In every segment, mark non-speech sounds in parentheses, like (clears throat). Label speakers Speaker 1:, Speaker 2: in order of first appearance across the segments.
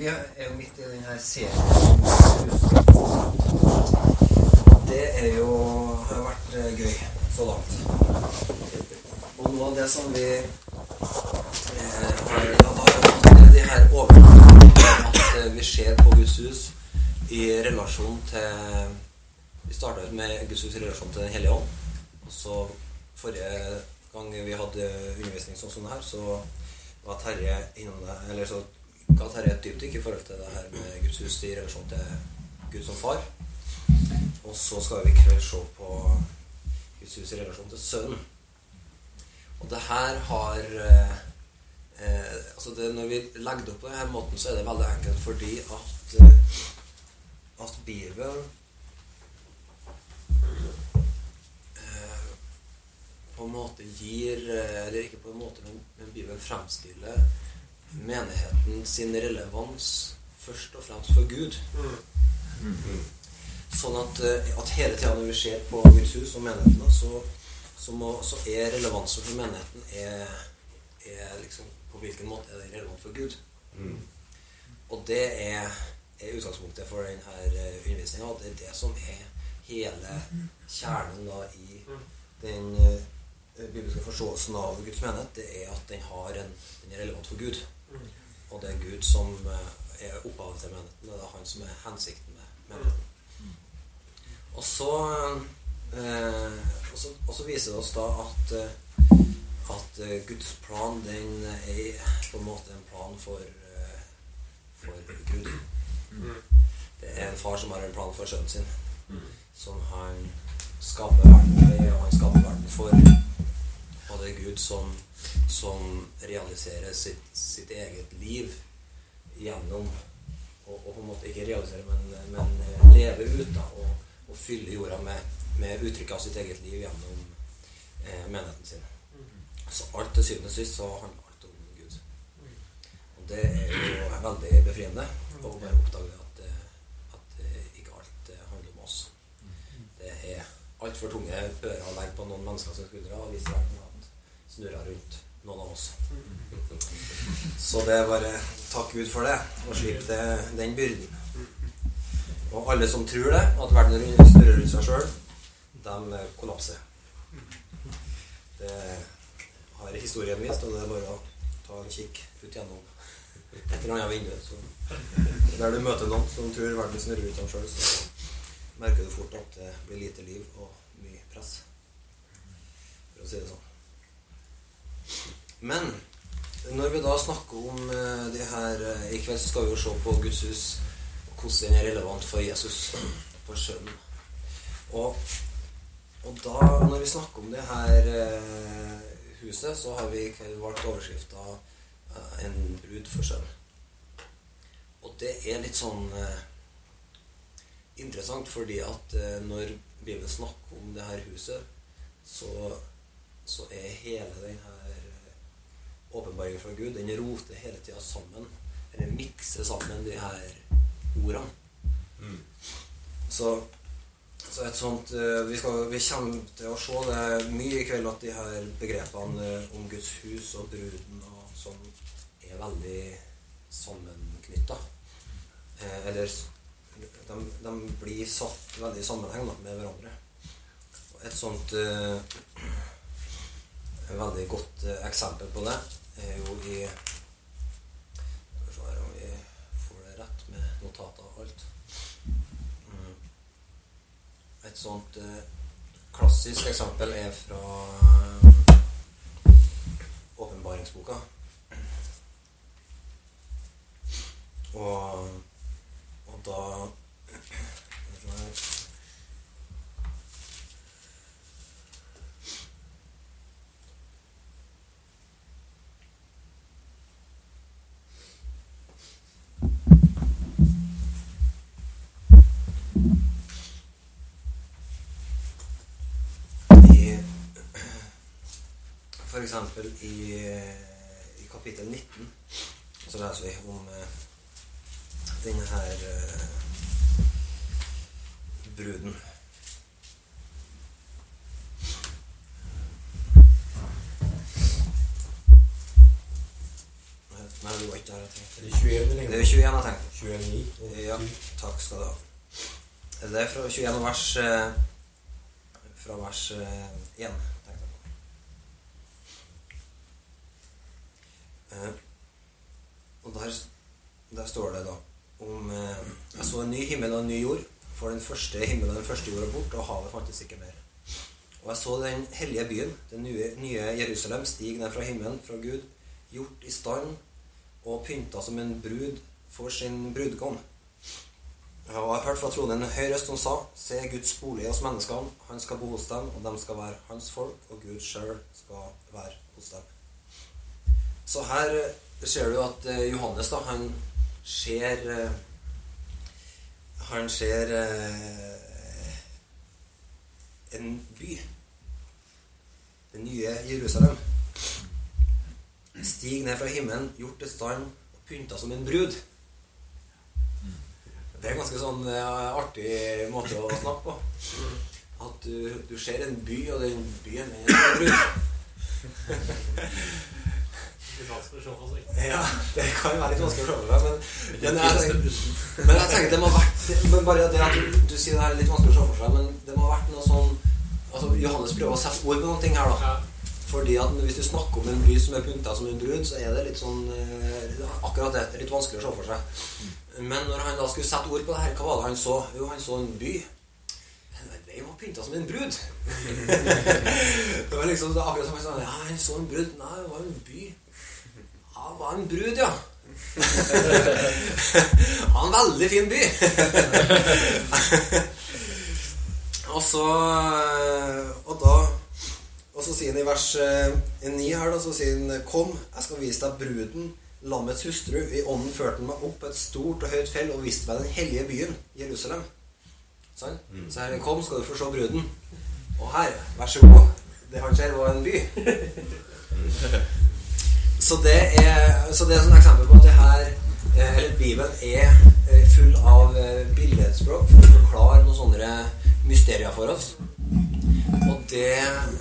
Speaker 1: Vi er jo midt i denne serien. Det er jo, har vært eh, gøy så langt. Og noe av det som vi eh, har hatt de her overgangene at eh, vi ser på Guds hus i relasjon til Vi starta med Guds hus i relasjon til Den hellige ånd. Og så forrige gang vi hadde undervisning sånn som det her, så var Terje innom det Eller så ga Terje et dypdykk i forhold til det her med Guds hus i relasjon til Gud som far. Og så skal vi i kveld se på Guds hus i relasjon til Sønnen. Og det her har eh, eh, altså det, Når vi legger det opp på denne måten, så er det veldig enkelt fordi at, eh, at Bibelen eh, på en måte gir eh, Eller ikke på en måte, men, Bibelen fremstiller menigheten sin relevans først og fremst for Gud. Sånn at, eh, at hele tida når vi ser på Guds hus og menigheten, så, så, må, så er relevansen for menigheten er, er liksom På hvilken måte er den relevant for Gud? Og det er, er utgangspunktet for denne undervisninga. Og det er det som er hele kjernen da i den eh, bibelske forståelsen av Guds menighet. Det er at den, har en, den er relevant for Gud. Og det er Gud som eh, er opphavet til menigheten. Det er han som er hensikten med menigheten. Og så, eh, og så, og så viser det oss da at, eh, at Guds plan den er på en måte en plan for, for Gud. Det er en far som har en plan for sønnen sin, som han skaper verden han skaper verden for. Og det er Gud som, som realiserer sitt, sitt eget liv gjennom og, og på en måte ikke realisere, men, men eh, leve ut da, og, og fylle jorda med, med uttrykk av sitt eget liv gjennom eh, menigheten sin. Så alt til syvende og sist så handler alt om Gud. Og det er jo veldig befriende å bare oppdage at, eh, at eh, ikke alt handler om oss. Det er altfor tunge ører å legge på noen mennesker som skuldre og vise verden at snurrer rundt noen av oss. Så det er bare takk Gud for det, og slipp det, den byrden. Og alle som tror det, at verden snurrer rundt seg sjøl, de kollapser. Det har historien vist, og det er bare å ta en kikk ut gjennom et eller annet vindu. Der du møter noen som tror verden snurrer rundt seg sjøl, så merker du fort at det blir lite liv og mye press. For å si det sånn. Men når vi da snakker om eh, det her eh, i kveld, så skal vi jo se på Guds hus hvordan den er relevant for Jesus, (clears throat) for Sønnen. Og, og da, når vi snakker om det her eh, huset, så har vi i kveld valgt overskrifta 'En brud for sønn'. Og det er litt sånn interessant, fordi at når Bibelen snakker om det her huset, så, så er hele den her åpenbaringen fra Gud, den roter hele tida sammen. Eller mikser sammen de her ordene. Så, så et sånt eh, vi, skal, vi kommer til å se det mye i kveld at de her begrepene eh, om Guds hus og bruden og sånn er veldig sammenknytta. Eh, eller de, de blir satt veldig i sammenheng med hverandre. Et sånt veldig godt eksempel på det er jo i Skal vi se her om vi får det rett med notater og alt. Mm. Et sånt eh, klassisk eksempel er fra eh, åpenbaringsboka. Og, og da skal vi se her. I Eksempel i, i kapittel 19 så leser vi om eh, denne her eh, bruden. Nei, det var ikke der jeg tenkte.
Speaker 2: Det er 21
Speaker 1: Det er 21, jeg tenkte.
Speaker 2: 29.
Speaker 1: Ja, takk skal du ha. Det er fra 21 vers eh, Fra vers eh, 1, tenkte jeg på. Eh, og der, der står det da om eh, Jeg så en ny himmel og en ny jord, for den første himmelen og den første jorda bort, og havet fantes ikke mer. Og jeg så den hellige byen, den nye, nye Jerusalem, stige ned fra himmelen, fra Gud, gjort i stand og pynta som en brud for sin brudgom. Jeg har hørt fra tronen en høy røst som sa, Se Guds bolig hos menneskene, han skal bo hos dem, og de skal være hans folk, og Gud sjøl skal være hos dem. Så her eh, ser du at eh, Johannes, da, han ser eh, Han ser en by. Det nye Jerusalem. Stig ned fra himmelen, gjort til stand og pynta som en brud. Det er en ganske sånn artig måte å snakke på. At du, du ser en by, og den byen er en brud. Ja, det kan jo være litt vanskelig å se for seg, men, men, jeg, tenker, men jeg tenker det må ha vært men Bare det at du, du sier det her er litt vanskelig å se for seg, men det må ha vært noe sånn altså Johannes prøver å sette ord på noen ting her, da. Fordi at hvis du snakker om en by som er pynta som en brud, så er det litt sånn eh, Akkurat det er litt vanskelig å se for seg. Men når han da skulle sette ord på det her, hva var det han så? Jo, han så en by. Den var pynta som en brud. (laughs) det var liksom det akkurat som han sa Ja, han så en brud. Nei, det var en by. Det var en brud, ja. (laughs) ja, en veldig fin by. (laughs) og så Og da og så sier han i vers eh, 9 her, da, så sier han Kom, jeg skal vise deg bruden, lammets hustru. I ånden førte han meg opp et stort og høyt fjell og viste meg den hellige byen, Jerusalem. Sånn? Så her, kom, skal du få se bruden. Og her, vær så god. Det han ser, var en by. (laughs) Så det er, så det er sånn eksempel på at det her eh, eller Bibelen er eh, full av eh, billedspråk for å forklare noen sånne mysterier for oss. Og det,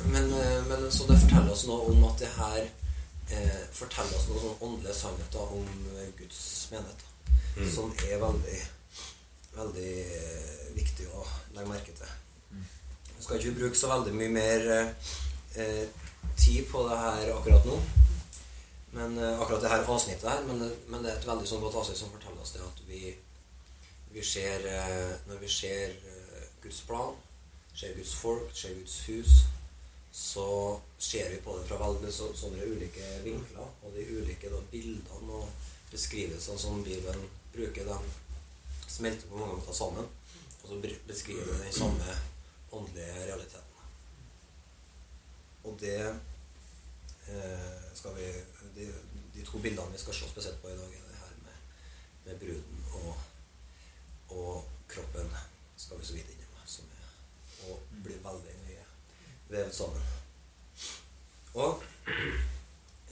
Speaker 1: men, eh, men så det forteller oss noe om at det her eh, forteller oss noen sånne åndelige sannheter om eh, Guds menighet. Mm. Som er veldig, veldig eh, viktig å legge merke til. Jeg skal ikke bruke så veldig mye mer eh, tid på det her akkurat nå. Men eh, akkurat det her avsnittet her, men, men det er et veldig sånn godt avsnitt som forteller oss det at vi, vi ser eh, Når vi ser eh, Guds plan, ser Guds folk, ser Guds hus, så ser vi på det fra veldig så, sånne ulike vinkler. Og de ulike da, bildene og beskrivelsene som Bibelen bruker, de smelter på mange måter sammen. Og så beskriver de den samme åndelige realiteten. Og det eh, vi de, de to bildene vi skal se spesielt på i dag, er det her med, med bruden og, og kroppen skal vi så vidt innom, som er, og blir veldig nøye vevet sammen. Og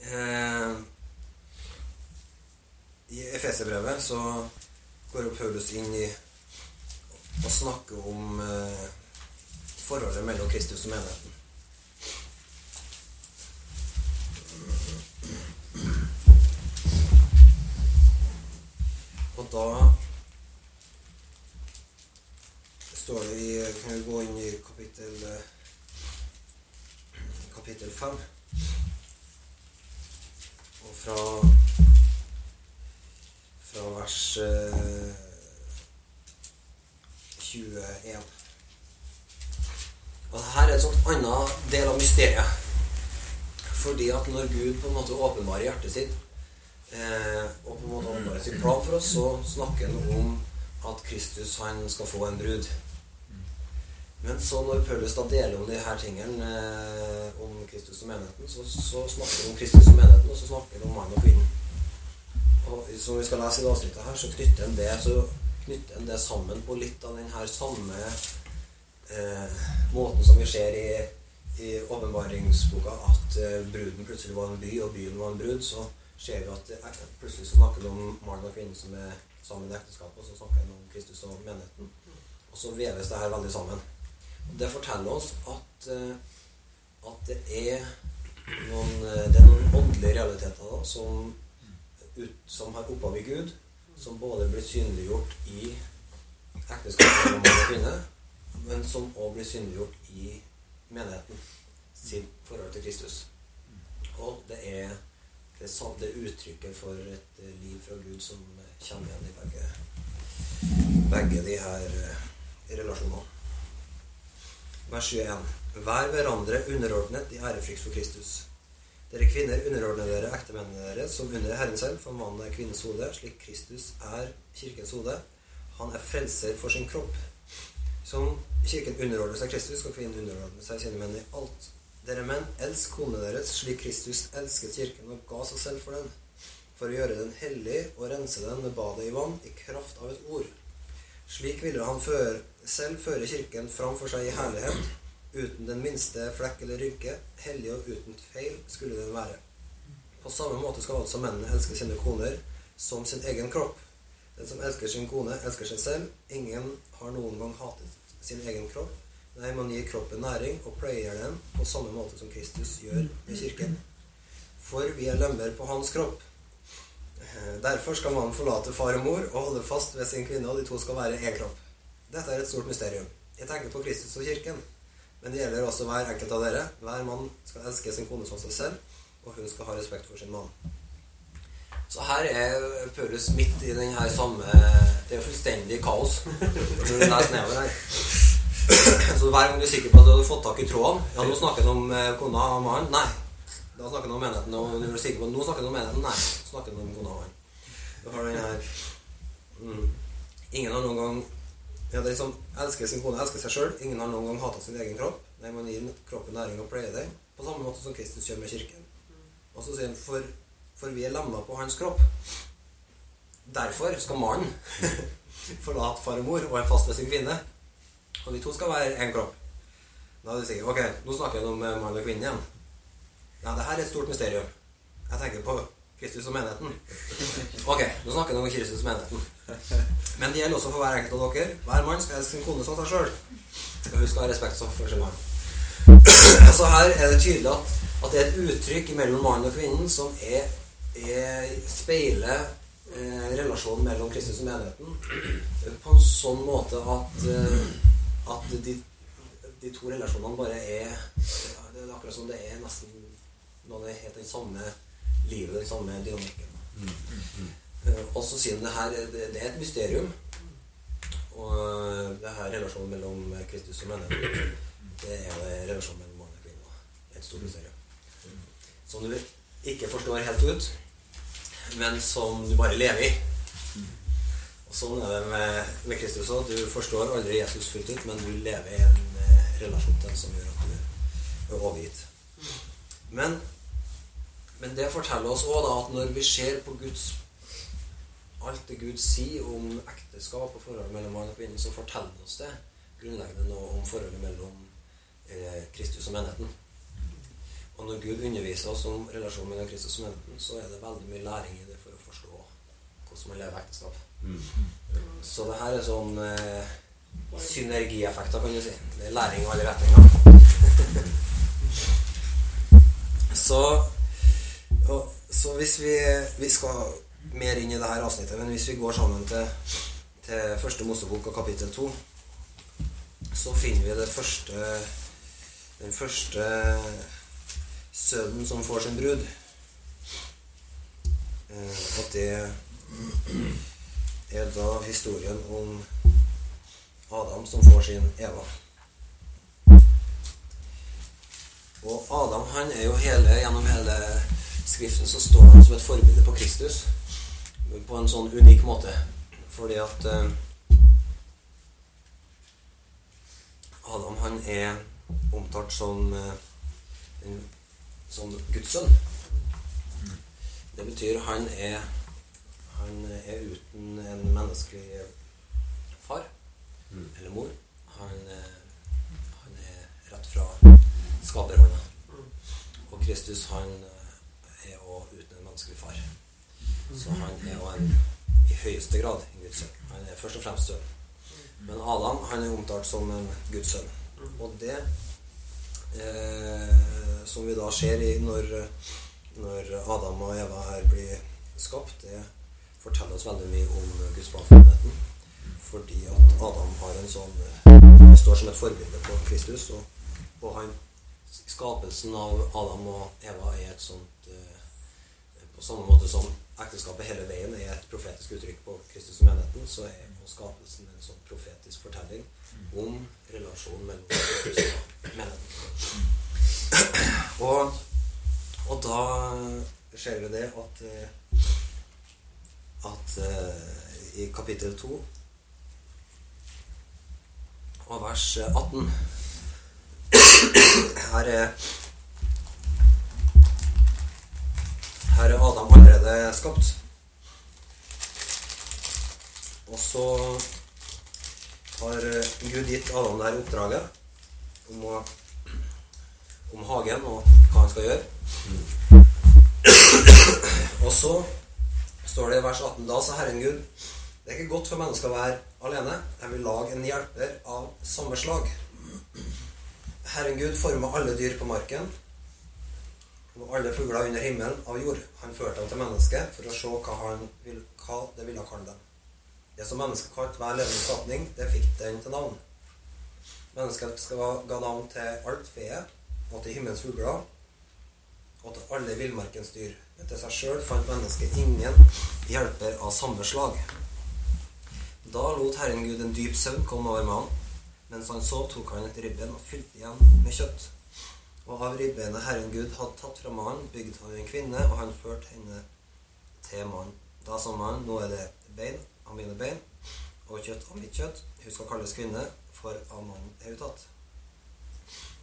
Speaker 1: eh, i Efeserbrevet så går Paulus inn i å snakke om eh, forholdet mellom Kristus og menigheten. Og da står det i Kan vi gå inn i kapittel eh, kapittel 5. Og fra fra vers eh, 21. Og her er et sånt annet del av mysteriet. Fordi at når Gud på en måte åpenbarer hjertet sitt, eh, og på en måte åpenbarer sin plan for oss, så snakker han om at Kristus han skal få en brud. Men så når Paulus da deler om de her tingene eh, om Kristus og menigheten, så, så snakker han om Kristus og menigheten, og så snakker han om mann og kvinne. Og som vi skal lese i det avsnittet her, så knytter han det, knytter han det sammen på litt av den her samme eh, måten som vi ser i, i åpenbaringsboka, at eh, bruden plutselig var en by, og byen var en brud, så ser vi at plutselig så snakker han om mann og kvinne som er sammen i ekteskapet, og så snakker han om Kristus og menigheten. Og så veves det her veldig sammen. Og det forteller oss at, eh, at det er noen, eh, det er noen åndelige realiteter da, som, ut, som har opphav i Gud, som både blir synliggjort i ekteskapet mellom mann og kvinne, men som òg blir synliggjort i menigheten sitt forhold til Kristus. Og det er det uttrykket for et liv fra Gud som kommer igjen i begge, begge de her relasjonene. Vers 21. Vær hverandre underordnet i ærefrykt for Kristus. Dere kvinner underordner dere ektemennene deres som under Herren selv, for mannen er kvinnens hode, slik Kristus er kirkens hode. Han er frelser for sin kropp. Som kirken underordner seg Kristus, skal kvinnen underordne seg sine menn i alt. Dere menn, elsk konene deres slik Kristus elsket kirken og ga seg selv for den, for å gjøre den hellig og rense den med badet i vann i kraft av et ord. Slik ville han før, selv føre kirken fram for seg i herlighet, uten den minste flekk eller rynke, hellig og uten feil skulle den være. På samme måte skal altså mennene elske sine koner som sin egen kropp. Den som elsker sin kone, elsker seg selv. Ingen har noen gang hatet sin egen kropp. Nei, man gir kroppen næring og pløyer den på samme måte som Kristus gjør med kirken. For vi er lemmer på hans kropp. Derfor skal mannen forlate far og mor og holde fast ved sin kvinne, og de to skal være én kropp. Dette er et stort mysterium. Jeg tenker på Kristus og kirken. Men det gjelder også hver enkelt av dere. Hver mann skal elske sin kone som seg selv, og hun skal ha respekt for sin mann. Så her er Paulus midt i den her samme Det er fullstendig kaos (laughs) når du leser nedover her. Så hver gang du er sikker på at du har fått tak i tråden Ja, nå snakker han om eh, kona og mannen. Nei. Da snakker han om menigheten. Og du er sikker på at nå snakker han om menigheten. Nei. Så snakker han om kona og mannen. Du har den her mm. Ingen har noen gang ja, det er liksom, elsker sin kone, elsker seg sjøl. Ingen har noen gang hata sin egen kropp. Nei, Man gir kroppen næring og pleier den. På samme måte som Kristus gjør med kirken. Og så sier han for, for vi er lemma på hans kropp. Derfor skal mannen (laughs) forlate far og mor og er fast ved sin kvinne. Og de to skal være én kropp. Da er det sikkert Ok, nå snakker jeg om eh, mann og kvinne igjen. Ja, det her er et stort mysterium. Jeg tenker på Kristus og menigheten. Ok, nå snakker jeg om Kristus og menigheten. Men det gjelder også for hver enkelt av dere. Hver mann skal elske sin kone som seg sjøl. Og hun skal ha respekt for sin mann. (clears throat) Så her er det tydelig at, at det er et uttrykk mellom mannen og kvinnen som er, er speiler eh, relasjonen mellom Kristus og menigheten (clears throat) på en sånn måte at, eh, at de, de, to relasjonene bare er ja, Det er akkurat som det er nesten noe det helt den samme livet, den samme dynamikken. Mm, mm, mm. Og så sier han det her det, det, er et mysterium. Og det her relasjonen mellom Kristus og mennesket, det er relasjonen mellom mann og kvinne. Et stort mysterium. Som du ikke forstår helt ut, men som du bare lever i. Og Sånn er det med, med Kristus òg. Du forstår aldri Jesus fullt ut, men du lever i en relasjon til ham som gjør at du er overgitt. Men men det forteller oss òg at når vi ser på Guds alt det Gud sier om ekteskap og forholdet mellom mann og kvinne, så forteller oss det grunnleggende noe om forholdet mellom eh, Kristus og menigheten. Og når Gud underviser oss om relasjonen mellom Kristus og menigheten, så er det veldig mye læring i det for å forstå hvordan man lever ekteskap. Mm. Så det her er sånn eh, synergieffekter, kan du si. Læring i alle retninger. (laughs) så og, så hvis vi, vi skal mer inn i det her avsnittet, men hvis vi går sammen til, til første Mosebok og kapittel to, så finner vi det første den første sønnen som får sin brud. Eh, og det er da historien om Adam som får sin Eva. Og Adam han er jo hele, gjennom hele Skriften så står han som et forbilde på Kristus på en sånn unik måte. Fordi at eh, Adam han er omtalt som, uh, som Guds sønn. Det betyr han er han er uten en menneskelig far mm. eller mor. Han, uh, han er rett fra skaperhånda. Og Kristus han er òg uten en menneskelig far. Så han er òg en, i høyeste grad en Guds sønn. Han er først og fremst sønn. Men Adam han er omtalt som en Guds sønn. Og det eh, som vi da ser i når, når Adam og Eva her blir skapt, det, forteller oss veldig mye om Guds plan. Fordi at Adam har en sånn Han står som et forbilde på Kristus. Og, og han, skapelsen av Adam og Eva er et sånt eh, På samme måte som ekteskapet hele veien er et profetisk uttrykk på Kristus og menigheten, så er skapelsen en sånn profetisk fortelling om relasjonen mellom Kristus og menigheten. Og, og da skjer det at eh, at uh, i kapittel 2 og vers 18 Her er Her er Adam allerede skapt. Og så har Gud gitt Adam det her oppdraget om, å, om hagen og hva han skal gjøre. Og så står det i vers 18 Da sa Herren Gud det er ikke godt for mennesker å være alene. Jeg vil lage en hjelper av samme slag. Herren Gud forma alle dyr på marken og alle fugler under himmelen av jord. Han førte dem til mennesket for å se hva, han vil, hva det ville kalle dem. Det som mennesket kalte hver levende skapning, det fikk den til navn. Mennesket ga navn til alt feet og til himmelens fugler og til alle villmarkens dyr. Men til seg sjøl fant mennesket ingen hjelper av samme slag. Da lot Herren Gud en dyp søvn komme over mannen. Mens han sov, tok han et ribben og fylte igjen med kjøtt. Og av ribbenet Herren Gud hadde tatt fra mannen, bygde han en kvinne, og han førte henne til mannen. Da sa mannen, nå er det bein av mine bein og kjøtt av mitt kjøtt. Hun skal kalles kvinne, for av mannen er hun tatt.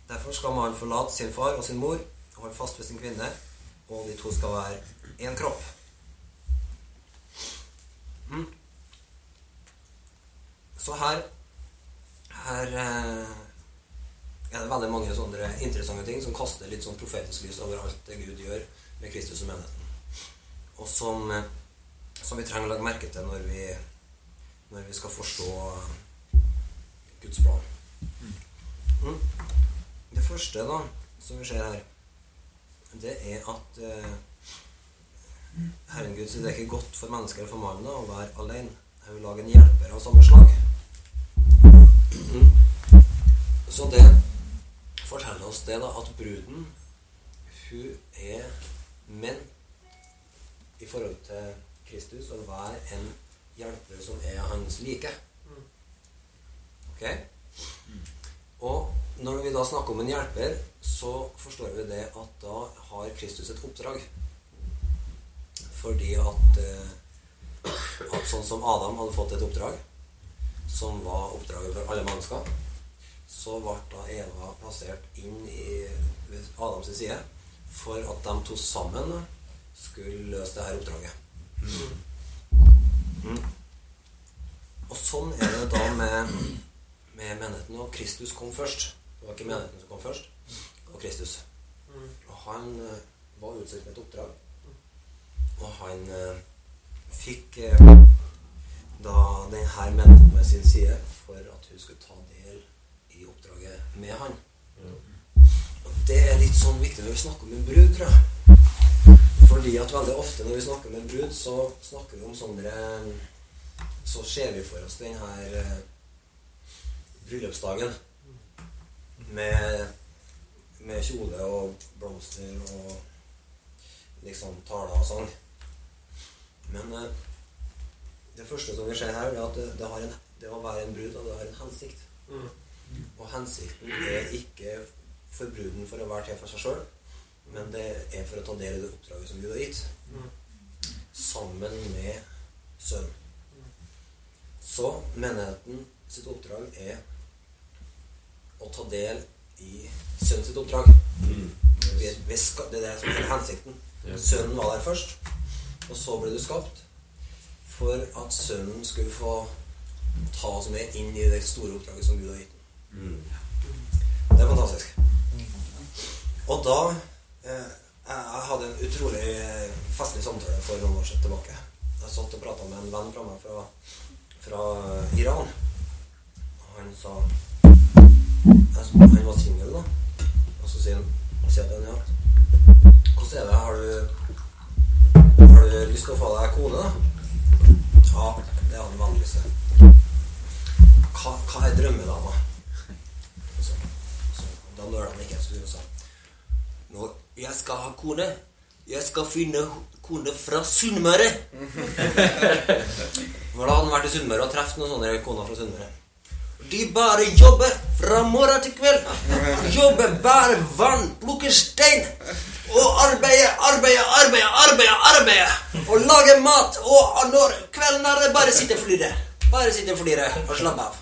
Speaker 1: Derfor skal mannen forlate sin far og sin mor og holde fast ved sin kvinne, og de to skal være én kropp. Mm. Så her her eh, er det veldig mange sånne interessante ting som kaster litt sånn profetisk lys over alt det Gud gjør med Kristus og menigheten. Og som, eh, som vi trenger å legge merke til når vi, når vi skal forstå Guds plan. Mm. Det første da, som vi ser her, det er at eh, Herren Gud sier det er ikke godt for mennesker for mannen å være alene. Jeg vil lage en hjelper av samme slag. Så det forteller oss det da, at bruden hun er menn i forhold til Kristus og hver en hjelper som er hans like. Ok? Og når vi da snakker om en hjelper, så forstår vi det at da har Kristus et oppdrag. Fordi at, eh, at sånn som Adam hadde fått et oppdrag, som var oppdraget for alle mennesker, så ble da Eva plassert inn i Adams side for at de to sammen skulle løse det her oppdraget. Mm. Og sånn er det da med, med menigheten. Og Kristus kom først. Det var ikke menigheten som kom først, var Kristus. Og han uh, var utsatt med et oppdrag. Og han eh, fikk eh, da denne menigheten med sin side for at hun skulle ta del i oppdraget med han. Og Det er litt sånn viktig når vi snakker om en brud, tror jeg. Fordi at veldig ofte når vi snakker om en brud, så snakker vi om sånne Så ser vi for oss den her eh, bryllupsdagen med, med kjole og blomster og liksom taler og sang. Men eh, det første som vi ser her, er at det, det, en, det å være en brud og det har en hensikt. Mm. Og hensikten er ikke for bruden for å være til for seg sjøl, men det er for å ta del i det oppdraget som Gud har gitt. Mm. Sammen med sønnen. Så menigheten sitt oppdrag er å ta del i sønnen sitt oppdrag. Mm. Det er det som er hensikten. Sønnen var der først, og så ble du skapt for at sønnen skulle få ta oss med inn i det store oppdraget som Gud har gitt mm. Det er fantastisk. Og da eh, Jeg hadde en utrolig festlig samtale for noen år siden tilbake. Jeg satt og prata med en venn fra meg fra, fra Iran. Og han sa Han var singel, da. Og så sier han, sier han ja. Hvordan er det? Har du, har du lyst til å få deg kone, da? Ja, det veldig lyst til. Hva, hva er drømmedama? Så, så, da nøler han ikke. Så sa Nå, jeg skal ha kone. Jeg skal finne kone fra Sunnmøre. (laughs) Da hadde han vært i Sunnmøre og truffet noen sånne koner fra Sunnmøre. De bare jobber fra morgen til kveld. Jobber bare vann, plukker stein. Og arbeide, arbeide, arbeide, arbeide, arbeide. Og lage mat. Og når kvelden er det bare sitte og flire. Bare sitte og flire og slappe av.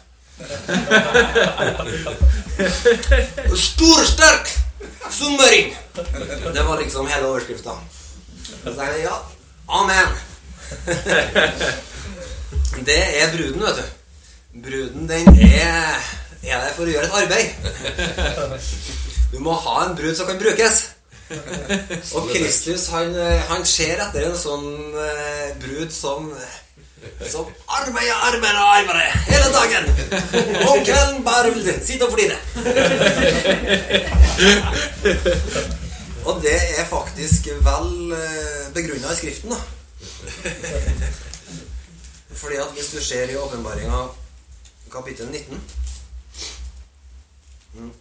Speaker 1: Stor, sterk sunnmøring. Det var liksom hele overskrifta. Så tenkte jeg ja, amen. Det er bruden, vet du. Bruden, den er, er der for å gjøre et arbeid. Du må ha en brud som kan brukes. (laughs) Og Kristus han, han ser etter en sånn uh, brud som som arbeider, arbeider, arbeider hele dagen. Om kvelden bare vil sitte og flire. (laughs) Og det er faktisk vel begrunna i Skriften, da. Fordi at hvis du ser i åpenbaringa kapittel 19 mm.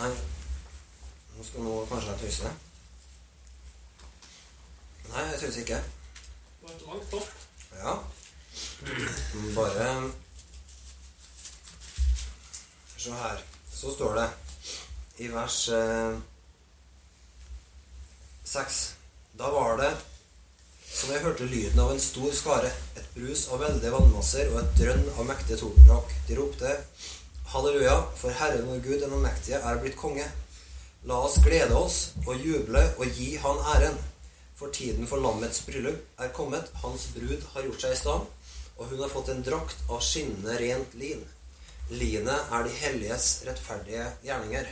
Speaker 1: Nei, nå skal nå kanskje jeg tøyse. Nei, jeg tøyser ikke.
Speaker 3: Det var et langt hopp.
Speaker 1: Ja. Bare Se her. Så står det i vers eh, 6. Da var det som jeg hørte lyden av en stor skare, et brus av veldige vannmasser og et drønn av mektige tordenbrak. De ropte Halleluja, for Herren vår Gud, den allmektige, er blitt konge. La oss glede oss og juble og gi Han æren. For tiden for lammets bryllup er kommet, hans brud har gjort seg i stand, og hun har fått en drakt av skinnende rent lin. Linet er de helliges rettferdige gjerninger.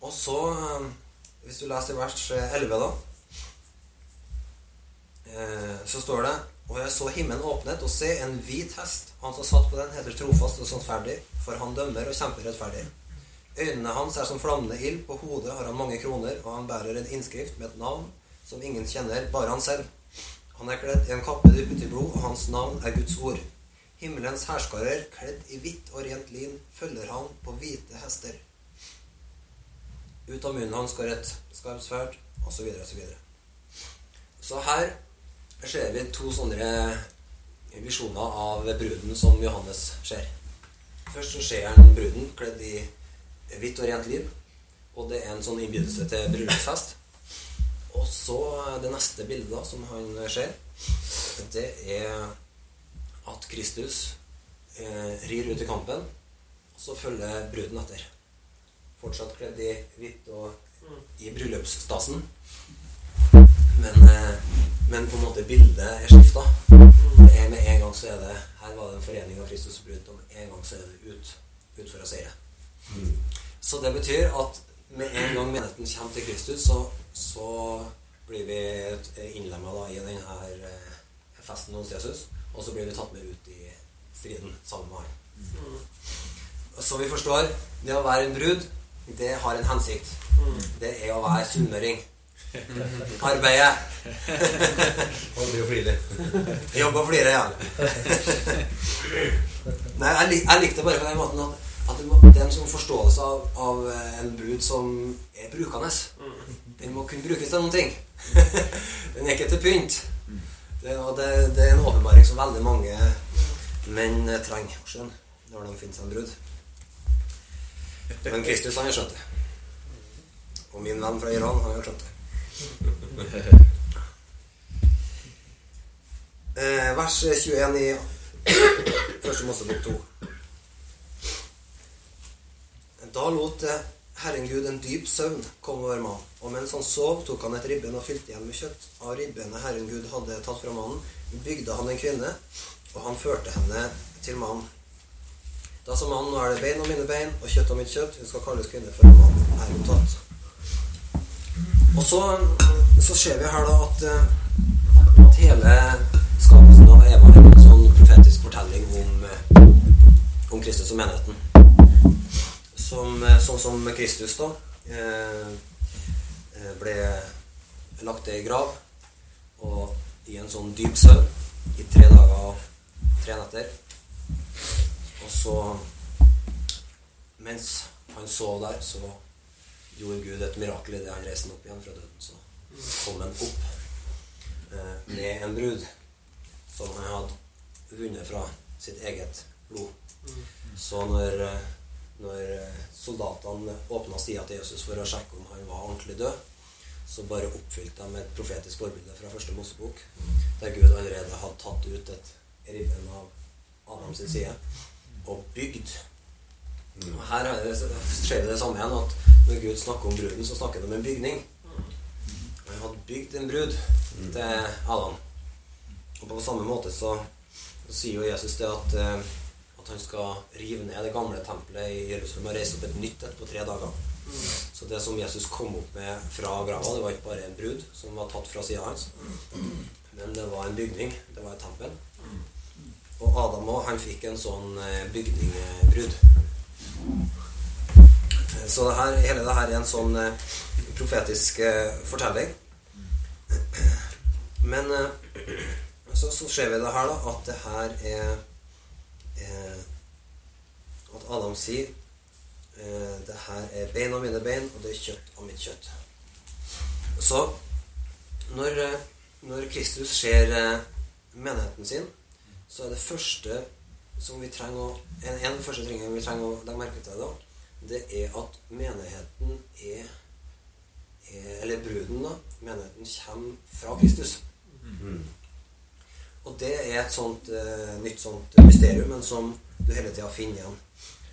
Speaker 1: Og så, eh, hvis du leser vers 11, da, eh, så står det Og jeg så himmelen åpnet, og se en hvit hest. Han som satt på den, heter trofast og sannferdig, for han dømmer og kjemper rettferdig. Øynene hans er som flammende ild, på hodet har han mange kroner, og han bærer en innskrift med et navn som ingen kjenner, bare han selv. Han er kledd i en kappe dyppet i blod, og hans navn er Guds ord. Himmelens herskarer, kledd i hvitt og rent lin, følger han på hvite hester. Ut av munnen hans går et skarpt sverd, osv., osv. Så her ser vi to sånne visjoner av bruden som Johannes ser. Først så ser han bruden kledd i hvitt og rent liv. Og det er en sånn innbydelse til bryllupsfest. Og så det neste bildet da, som han ser, det er at Kristus eh, rir ut i kampen, og så følger bruden etter. Fortsatt kledd i hvitt og i bryllupsstasen. Men, eh, men på en måte bildet er skifta. Med en gang så er det Her var det en forening av Kristus og brud, med en gang så er det ut, ut for å seire. Så det betyr at med en gang menigheten kommer til Kristus, så, så blir vi innlemma i denne festen hos Jesus. Og så blir vi tatt med ut i striden sammen med han. Så vi forstår det å være en brud, det har en hensikt. Det er å være sunnmøring. Arbeide. (laughs)
Speaker 2: Aldri å flire.
Speaker 1: Jobbe og flire, ja. Nei, jeg, lik, jeg likte bare på den måten at, at det, må, det er en sånn forståelse av, av en brud som er brukende. Den må kunne brukes til noen ting. (laughs) Den er ikke til pynt. Det, og det, det er en åpenbaring som veldig mange menn trenger å skjønne når de finner seg en brud. Men Kristus han har skjønt det. Og min venn fra Iran han har skjønt det. (laughs) Eh, vers 21 i (clears throat) Første Mosebok 2. Da lot Herren en dyp søvn komme over mannen, og mens han sov, tok han et ribben og fylte igjen med kjøtt. Av ribbenet Herren Gud hadde tatt fra mannen, bygde han en kvinne, og han førte henne til mannen. Da sa mannen, nå er det bein av mine bein og kjøtt av mitt kjøtt, hun skal kalles kvinne, for mannen er jo tatt. Og så, så ser vi her da at, eh, at hele skapelsen av Eva er en sånn profetisk fortelling om, eh, om Kristus og menigheten. Som, eh, sånn som Kristus da eh, ble lagt i grav, og i en sånn dyp søvn i tre dager og tre netter. Og så, mens han sov der, så gjorde Gud et mirakel idet han reiste opp igjen fra døden. Så kom han opp eh, med en brud som han hadde vunnet fra sitt eget blod. Så når, eh, når eh, soldatene åpna sida til Jesus for å sjekke om han var ordentlig død, så bare oppfylte de et profetisk forbilde fra første Mosebok, der Gud allerede hadde tatt ut et ribben av Adams side og bygd. Og her er skjer det det samme igjen, at når Gud snakker om bruden, så snakker han om en bygning. Han hadde bygd en brud til Adam. Og på samme måte så, så sier jo Jesus det at, eh, at han skal rive ned det gamle tempelet i Jerusalem og reise opp et nytt et på tre dager. Så det som Jesus kom opp med fra grava, det var ikke bare en brud som var tatt fra sida hans, men det var en bygning. Det var et tempel. Og Adam òg, han fikk en sånn eh, bygningbrud. Så det her, hele det her er en sånn eh, profetisk eh, fortelling. Men så, så ser vi det her, da, at det her er eh, At Adam sier eh, det her er bein av mine bein, og det er kjøtt av mitt kjøtt. Så når, eh, når Kristus ser eh, menigheten sin, så er det første som vi trenger å, en, en første tingene vi trenger å legge merke til da, det er at menigheten er, er Eller bruden, da. Menigheten kommer fra Kristus. Og det er et sånt eh, nytt sånt mysterium, men som du hele tida finner igjen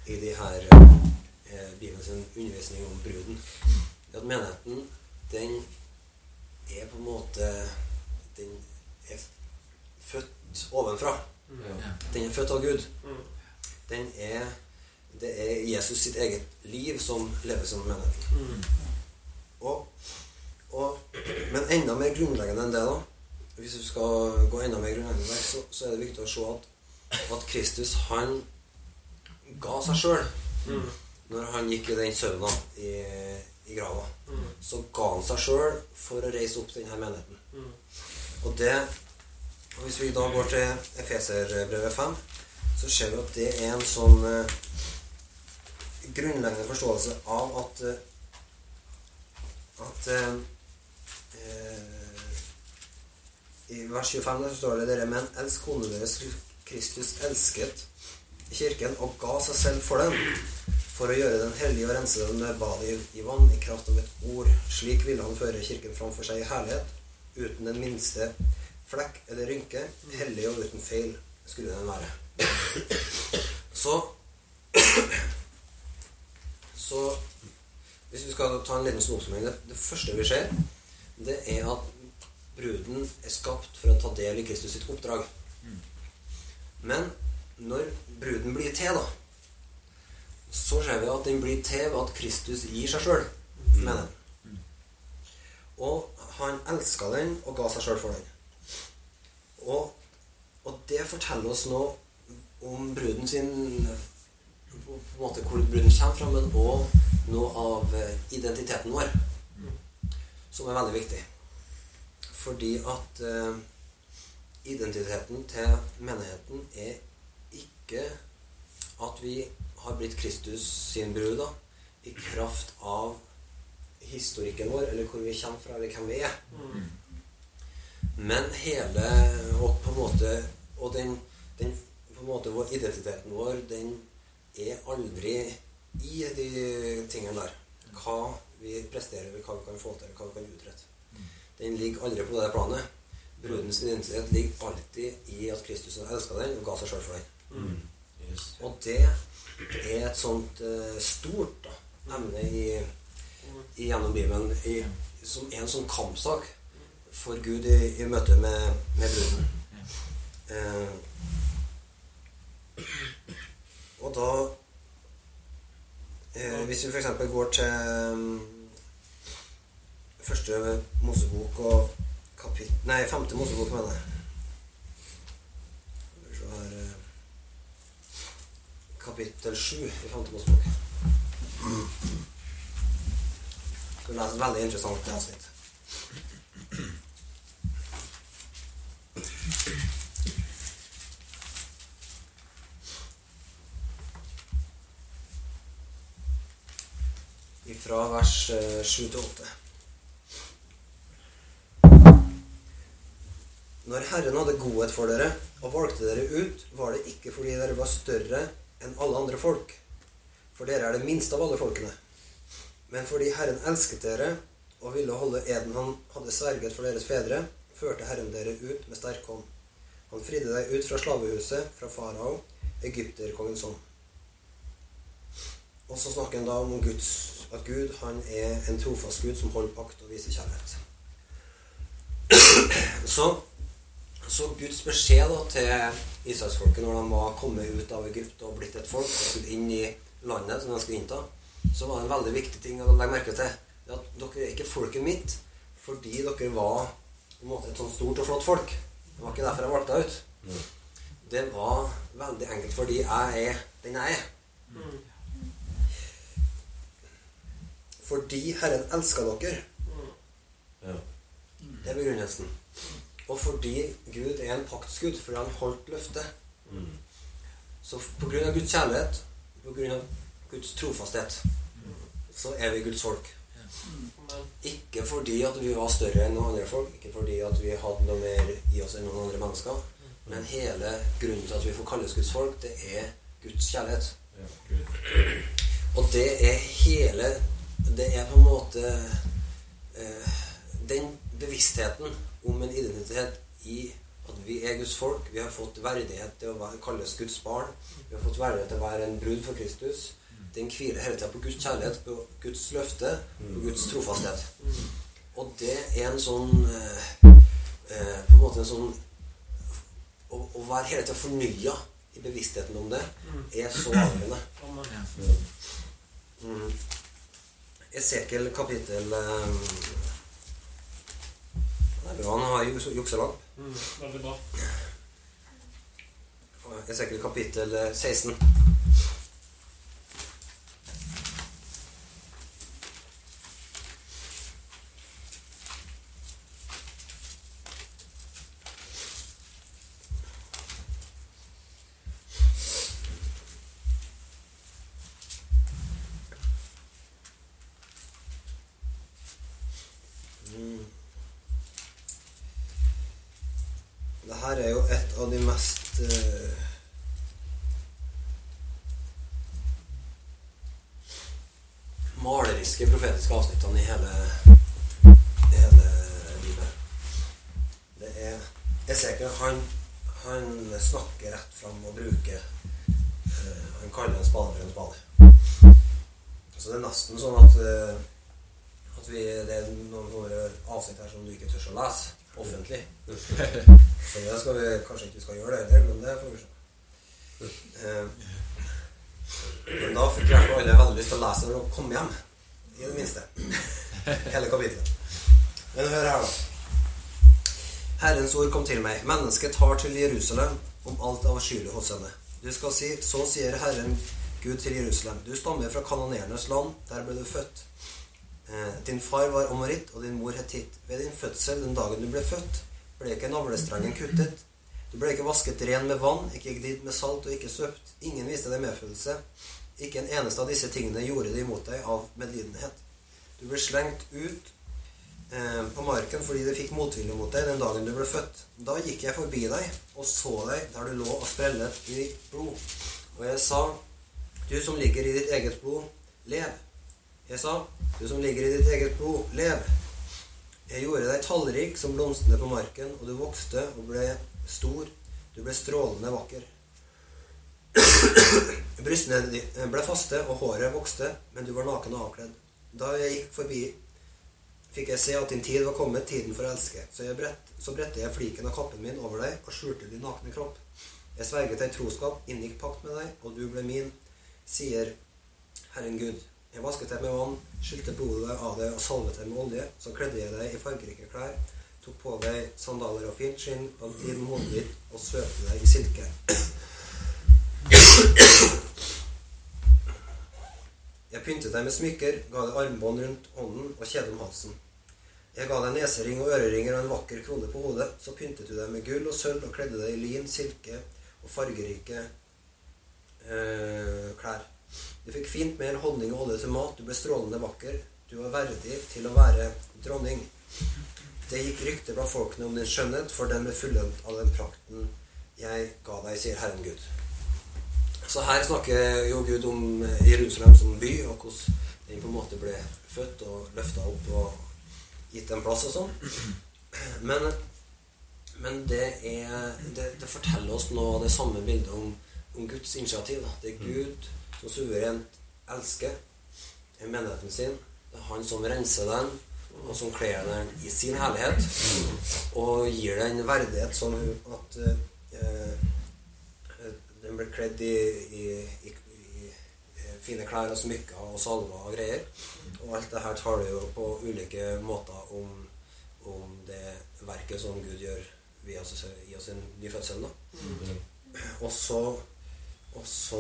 Speaker 1: i de her eh, Bibelens undervisning om bruden. Det at menigheten, den er på en måte Den er født ovenfra. Den er født av Gud. Den er Det er Jesus sitt eget liv som lever som menigheten. Og, og, men enda mer grunnleggende enn det, da Hvis du skal gå enda mer grunnleggende der, så, så er det viktig å se at, at Kristus, han ga seg sjøl. Når han gikk i den søvna i, i grava, så ga han seg sjøl for å reise opp denne menigheten. Og det og Hvis vi da går til Efeserbrevet 5, så ser vi at det er en sånn eh, grunnleggende forståelse av at eh, at eh, eh, I vers 25 der står det dere menn, elsk kone deres Kristus elsket kirken og ga seg selv for den, for å gjøre den hellige og rense den med badet i, vann i kraft av et ord. Slik ville han føre kirken framfor seg i herlighet, uten den minste flekk eller rynke, hellig og uten feil skulle den være. Så Så hvis vi skal ta en liten det, det første vi ser, det er at bruden er skapt for å ta del i Kristus sitt oppdrag. Men når bruden blir til, da, så ser vi at den blir til ved at Kristus gir seg sjøl med den. Og han elska den og ga seg sjøl for den. Og, og det forteller oss noe om bruden sin På en måte hvor bruden kommer fra, men òg noe av eh, identiteten vår. Som er veldig viktig. Fordi at eh, identiteten til menigheten er ikke at vi har blitt Kristus sin brud da, i kraft av historikken vår, eller hvor vi kommer fra, eller hvem vi er. Men hele og på en måte Og den, den på en måte vår identiteten vår, den er aldri i de tingene der. Hva vi presterer, hva vi kan få til, hva vi kan utrette. Den ligger aldri på det planet. Brudens identitet ligger alltid i at Kristus elska den og ga seg sjøl for den. Og det er et sånt uh, stort da, emne i, i gjennom Bibelen i, som er en sånn kampsak for Gud i, i møte med, med bruden. Eh, og da eh, Hvis vi f.eks. går til første Mosebok og kapit... Nei, femte Mosebok, mener jeg. Vi se her eh, Kapittel sju i femte Mosebok. Du leser lese et veldig interessant avsnitt. Fra vers 7 til 8. Når Herren hadde godhet for dere og valgte dere ut, var det ikke fordi dere var større enn alle andre folk, for dere er det minste av alle folkene, men fordi Herren elsket dere og ville holde eden han hadde sverget for deres fedre, førte Herren dere ut med sterk hånd. Han fridde deg ut fra slavehuset, fra farao, egypterkongens hånd. Og så snakker han da om Guds, at Gud han er en trofast Gud som holder pakt og viser kjærlighet. (clears throat) Så, så Guds beskjed da til israelsfolket når de var kommet ut av Egypt og blitt et folk og skulle inn i landet som de skulle innta, så var det en veldig viktig ting å legge merke til. Det at dere er ikke folket mitt fordi dere var måte et sånn stort og flott folk. Det var ikke derfor jeg valgte deg ut. Det var veldig enkelt fordi jeg er den jeg er. Fordi Herren elska dere.
Speaker 2: Ja.
Speaker 1: Det er begrunnelsen. Og fordi Gud er en paktsgud, fordi han holdt løftet.
Speaker 2: Mm.
Speaker 1: Så på grunn av Guds kjærlighet, på grunn av Guds trofasthet, så er vi Guds folk. Ikke fordi at vi var større enn noen andre folk, ikke fordi at vi hadde noe mer i oss enn noen andre mennesker, men hele grunnen til at vi får kalles Guds folk, det er Guds kjærlighet.
Speaker 2: Ja. Gud.
Speaker 1: Og det er hele Det er på en måte eh, Den bevisstheten om en identitet i at vi er Guds folk. Vi har fått verdighet til å være, kalles Guds barn. Vi har fått verdighet til å være en brud for Kristus. Den hviler hele tida på Guds kjærlighet, på Guds løfte, på Guds trofasthet. Og det er en sånn eh, eh, På en måte en sånn Å, å være hele tida fornya i bevisstheten om det er så avgjørende. Mm. Esekiel kapittel um, Det er bra han har juks- jukselapp.
Speaker 3: Mm, veldig bra.
Speaker 1: Esekiel kapittel eh, 16. Mm. Det her er jo et av de mest eh, maleriske profetiske avsnittene i hele, i hele Bibelen. Det er Esekiel han, han snakker rett fram og bruker Han en spade for en spade. Så det er nesten sånn at eh, at vi, det er noen noen avsnitt her som du ikke tør å lese offentlig. Så det skal vi kanskje ikke skal gjøre det heller, men det får vi se. Eh, men da fikk jeg alle veldig lyst til å lese når de kom hjem. I det minste. Hele kapitlet. Men hør her, da. Herrens ord kom til meg. Mennesket tar til Jerusalem om alt avskyelig hos henne. Du skal si, så sier Herren Gud til Jerusalem. Du stammer fra kanonernes land. Der ble du født. Eh, Din far var amoritt, og din mor hetitt. Ved din fødsel, den dagen du ble født, ble ikke navlestrengen kuttet. Du ble ikke vasket ren med vann, ikke gnidd med salt og ikke svøpt. Ingen viste deg medfølelse. Ikke en eneste av disse tingene gjorde de imot deg av medlidenhet. Du ble slengt ut på marken fordi det fikk motvilje mot deg den dagen du ble født. Da gikk jeg forbi deg og så deg der du lå og sprellet i ditt blod. Og jeg sa, du som ligger i ditt eget blod, lev. Jeg sa, du som ligger i ditt eget blod, lev. Jeg gjorde deg tallrik som blomstene på marken, og du vokste og ble stor. Du ble strålende vakker. (clears throat) Brystene ble faste, og håret vokste, men du var naken og avkledd. Da jeg gikk forbi, fikk jeg se at din tid var kommet, tiden for å elske. Så, brett, så bredte jeg fliken av kappen min over deg og skjulte din nakne kropp. Jeg sverget deg troskap, inngikk pakt med deg, og du ble min, sier Herren Gud. Jeg vasket deg med vann, skylte blodet av deg og salvet deg med olje. Så kledde jeg deg i fargerike klær, tok på deg sandaler av fint skinn, og inn hodet ditt og svøpte deg i silke. Jeg pyntet deg med smykker, ga deg armbånd rundt hånden og kjede om halsen. Jeg ga deg nesering og øreringer og en vakker krone på hodet. Så pyntet du deg med gull og sølv og kledde deg i lin, silke og fargerike øh, klær. Du fikk fint mer honning og olje til mat. Du ble strålende vakker. Du var verdig til å være dronning. Det gikk rykter blant folkene om din skjønnhet, for den ble fullendt av den prakten jeg ga deg, sier Herren Gud. Så her snakker jo Gud om Jerusalem som by, og hvordan den på en måte ble født og løfta opp og gitt en plass og sånn. (clears throat) Men, men det, er, det, det forteller oss nå det samme bildet om, om Guds initiativ. Da. Det er Gud som suverent elsker menigheten sin. Det er han som renser den, og som kler den i sin herlighet. Og gir den verdighet sånn at eh, den blir kledd i, i, i, i, fine klær og smykker og salver og greier. Og alt det her taler jo på ulike måter om, om det verket som Gud gjør via oss, i oss en ny fødsel. Og så og så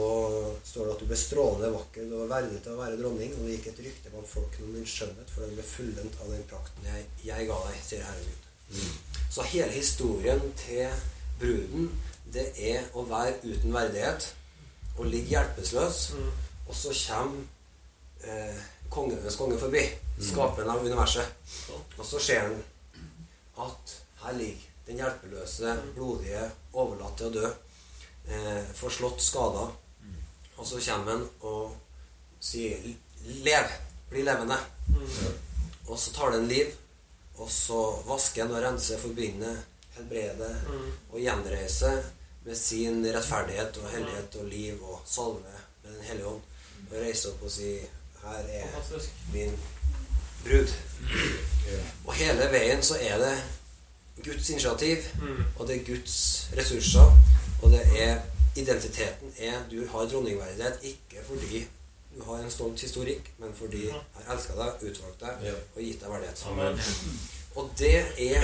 Speaker 1: står det at du ble strålende vakker, du var verdig til å være dronning, og det gikk et rykte blant folkene om din skjønnhet, for den ble fullendt av den prakten jeg, jeg ga deg, sier Herren Gud. Så hele historien til bruden, det er å være uten verdighet og ligge hjelpeløs, og så kommer eh, kongenes konge forbi, skaperen av universet, og så ser han at her ligger den hjelpeløse, blodige, overlatt til å dø eh, forslått, skada. Og så kommer han og sier 'lev'. Bli levende. Og så tar det en liv. Og så vasker han og renser, forbinder, helbreder og gjenreiser med sin rettferdighet og hellighet og liv og salve med Den hellige ånd. Og reise opp og si 'Her er min brud'. Og hele veien så er det Guds initiativ,
Speaker 3: Mm.
Speaker 1: og det er Guds ressurser. Og det er identiteten er Du har dronningverdighet ikke fordi du har en stolt historikk, men fordi jeg har elska deg, utvalgt deg og gitt deg verdighet.
Speaker 2: Amen.
Speaker 1: Og det er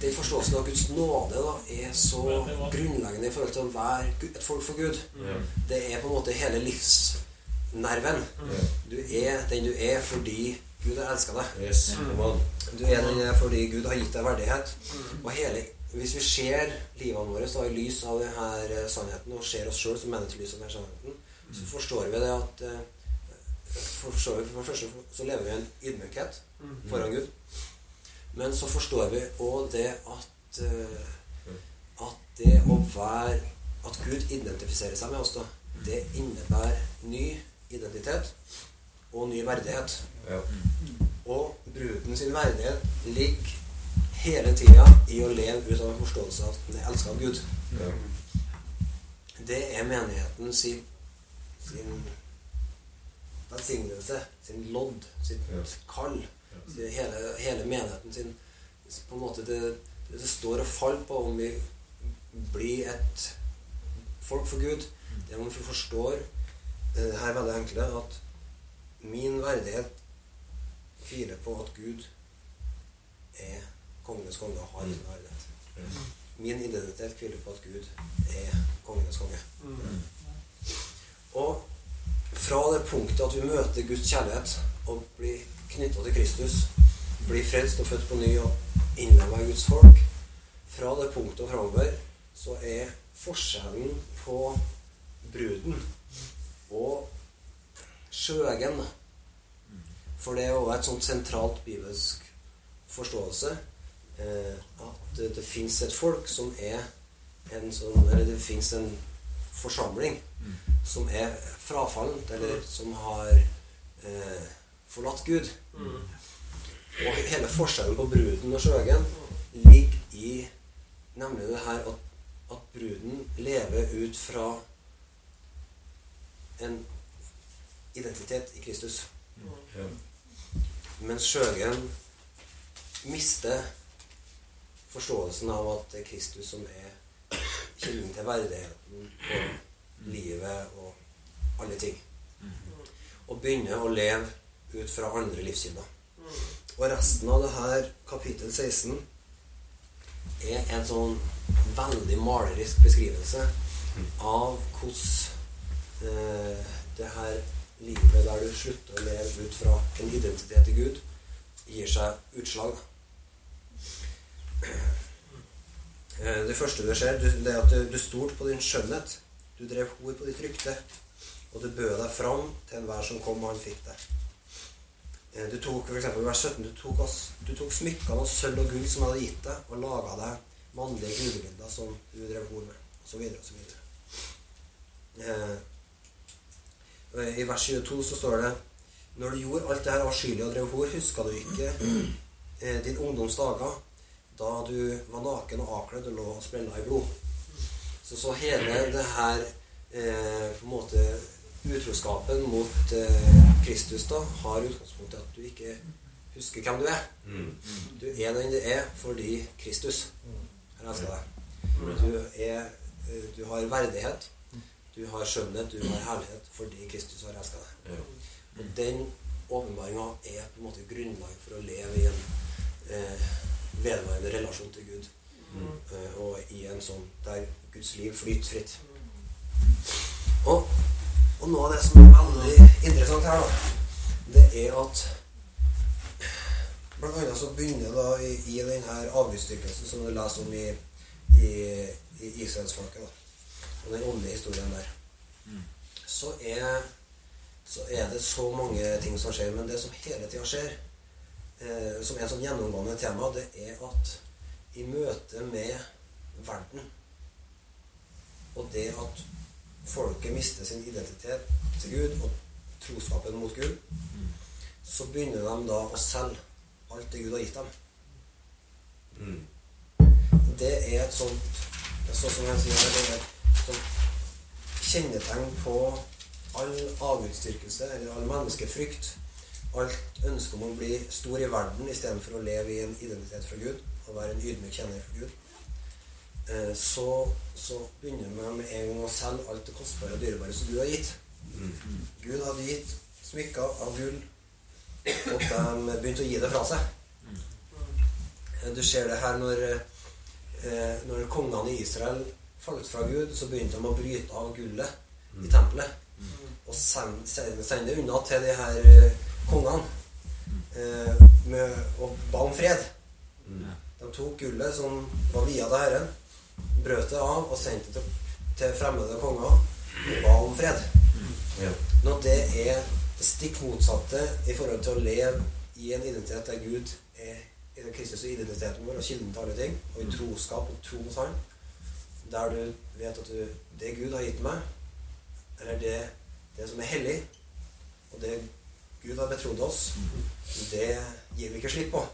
Speaker 1: den forståelsen av Guds nåde da, er så grunnleggende i forhold til å være et folk for Gud.
Speaker 2: Ja.
Speaker 1: Det er på en måte hele livsnerven. Du er den du er fordi Gud har elska deg.
Speaker 2: Yes.
Speaker 1: Du er den du er fordi Gud har gitt deg verdighet. Og hele, hvis vi ser livene våre så i lys av denne sannheten, og ser oss sjøl som mennesker i lys av denne sannheten, så forstår vi det at for, forstår vi, For det første så lever vi i en ydmykhet foran Gud. Men så forstår vi òg det at eh, at det å være At Gud identifiserer seg med oss, da, det innebærer ny identitet og ny verdighet.
Speaker 2: Ja.
Speaker 1: Og bruden sin verdighet ligger hele tida i å leve ut av en forståelse av at den er elska av Gud.
Speaker 2: Ja.
Speaker 1: Det er menigheten sin, sin velsignelse, sin lodd, sitt kall. Hele, hele menigheten sin på en måte det, det står og faller på om vi blir et folk for Gud. Det er om vi forstår eh, det her veldig enkle at min verdighet hviler på at Gud er kongenes konge og har min verdighet. Min identitet hviler på at Gud er kongenes konge. Og fra det punktet at vi møter Guds kjærlighet og blir knytta til Kristus, blir frelst og født på ny og innlemma i Guds folk, fra det punktet og framover så er forskjellen på bruden og sjøegen For det er jo et sånt sentralt bibelsk forståelse eh, at det, det fins et folk som er en sånn Eller det fins en forsamling som er frafallent, eller som har eh, forlatt Gud. Og hele forskjellen på bruden og sjøgen ligger i nemlig det her at, at bruden lever ut fra en identitet i Kristus.
Speaker 2: Mm.
Speaker 1: Mens sjøgen mister forståelsen av at det er Kristus som er kilden til verdigheten og livet og alle ting. Og begynner å leve ut fra andre livskilder. Og resten av det her, kapittel 16, er en sånn veldig malerisk beskrivelse av hvordan eh, det her livet der du slutter å leve ut fra en identitet til Gud, gir seg utslag. Eh, Det første du ser, det er at du, stolte på din skjønnhet. Du drev hor på ditt rykte. Og du bød deg fram til enhver som kom, og han fikk deg. Eh, Du tok for eksempel, vers 17 du tok, du tok smykkene av sølv og gull som jeg hadde gitt deg, og laga deg mannlige gudebilder som du drev hor med, osv. osv. Eh, I vers 22 så står det Når du gjorde alt det her avskyelige og drev hor, huska du ikke eh, din ungdoms dager, da du var naken og avkledd og lå og sprella i blod. Så, så hele det her eh, på en måte utroskapen mot eh, Kristus da har utgangspunktet at du ikke husker hvem du er.
Speaker 2: Mm.
Speaker 1: Du er den du er fordi Kristus har elska deg. Du, er, eh, du har verdighet, du har skjønnhet, du har herlighet fordi Kristus har elska deg. Og den åpenbaringa er på en måte grunnlag for å leve i en eh, vedvarende relasjon til Gud. Eh, og i en sånn der Guds liv flyter fritt. Og, og noe av det som er veldig interessant her, da, det er at Blant annet så begynner da i, i denne avgudsdyrkelsen som du leser om i, i, i israelsfolket, og den åndelige historien der, så er, så er det så mange ting som skjer. Men det som hele tida skjer, eh, som er et sånn gjennomgående tema, det er at i møte med verden og det at folket mister sin identitet til Gud og troskapen mot Gud, så begynner de da å selge alt det Gud har gitt dem.
Speaker 2: Mm.
Speaker 1: Det er et sånt Sånn som jeg sier, det er et sånt kjennetegn på all avgudsdyrkelse eller all menneskefrykt. Alt ønske om å bli stor i verden istedenfor å leve i en identitet fra Gud og være en ydmyk kjenner for Gud. Eh, Så, så begynner man med en gang å selge alt det kostbare og dyrebare som Gud har gitt.
Speaker 2: Mm.
Speaker 1: Gud hadde gitt smykker av gull, og de begynte å gi det fra seg. Eh, Du ser det her når, eh, når kongene i Israel falt fra Gud, så begynte de å bryte av gullet i tempelet. Og sende, sende, det unna til de her kongene. Med, og ba om fred.
Speaker 2: Mm.
Speaker 1: De tok gullet som var via til Herren, brøt det av og sendte det til, fremmede konger og ba om fred.
Speaker 2: Ja.
Speaker 1: Når det er det stikk motsatte i forhold til å leve i en identitet der Gud er i den Kristus og identiteten vår og kilden til alle ting, og i troskap og tro hos Han, der du vet at du, det Gud har gitt meg, eller det, det som er hellig, og det Gud har betrodd oss, det gir vi ikke slipp på.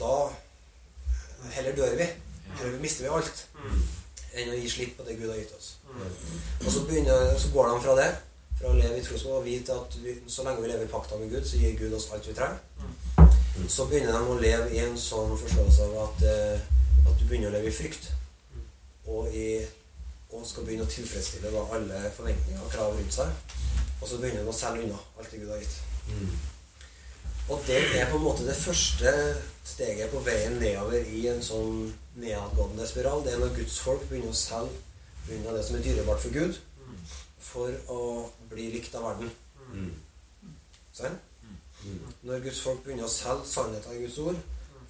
Speaker 1: Da heller dør vi. Eller mister vi alt enn å gi slipp på det Gud har gitt oss. Og så, begynner, så går de fra det, fra å leve i trosmål og vite at vi, så lenge vi lever i pakta med Gud, så gir Gud oss alt vi trenger. Så begynner de å leve i en sånn forståelse av at, eh, at du begynner å leve i frykt. Og, i, og skal begynne å tilfredsstille da, alle forventninger og krav rundt seg. Og så begynner de å selge unna alt det Gud har gitt.
Speaker 2: Mm.
Speaker 1: Og det er på en måte det første steget på veien nedover i en sånn nedadgående spiral. Det er når Guds folk begynner å selge unna det som er dyrebart for Gud, for å bli likt av verden.
Speaker 2: Mm.
Speaker 1: Sant?
Speaker 2: Mm.
Speaker 1: Når Guds folk begynner å selge sannheten i Guds ord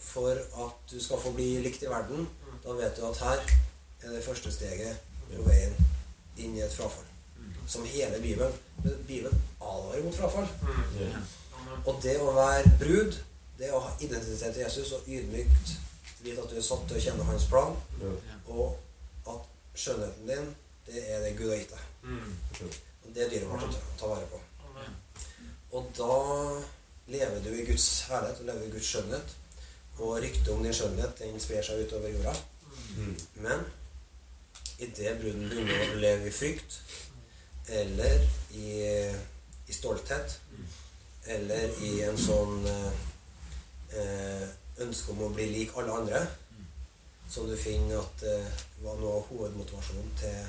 Speaker 1: for at du skal få bli likt i verden, da vet du at her er det første steget på veien inn i et frafall. Som hele Bibelen. Bibelen advarer mot frafall. Og det å være brud, det å ha identitet til Jesus og ydmykt vite at du er satt til å kjenne hans plan, og at skjønnheten din, det er det Gud har gitt deg. Og det er dyrebart å ta, ta vare på. Og da lever du i Guds herlighet og lever i Guds skjønnhet. Og ryktet om din skjønnhet den sprer seg utover jorda.
Speaker 2: Mm.
Speaker 1: Men idet bruden begynner å leve i frykt, eller i, i stolthet, eller i en sånn eh, ønske om å bli lik alle andre, som du finner at eh, var noe av hovedmotivasjonen til,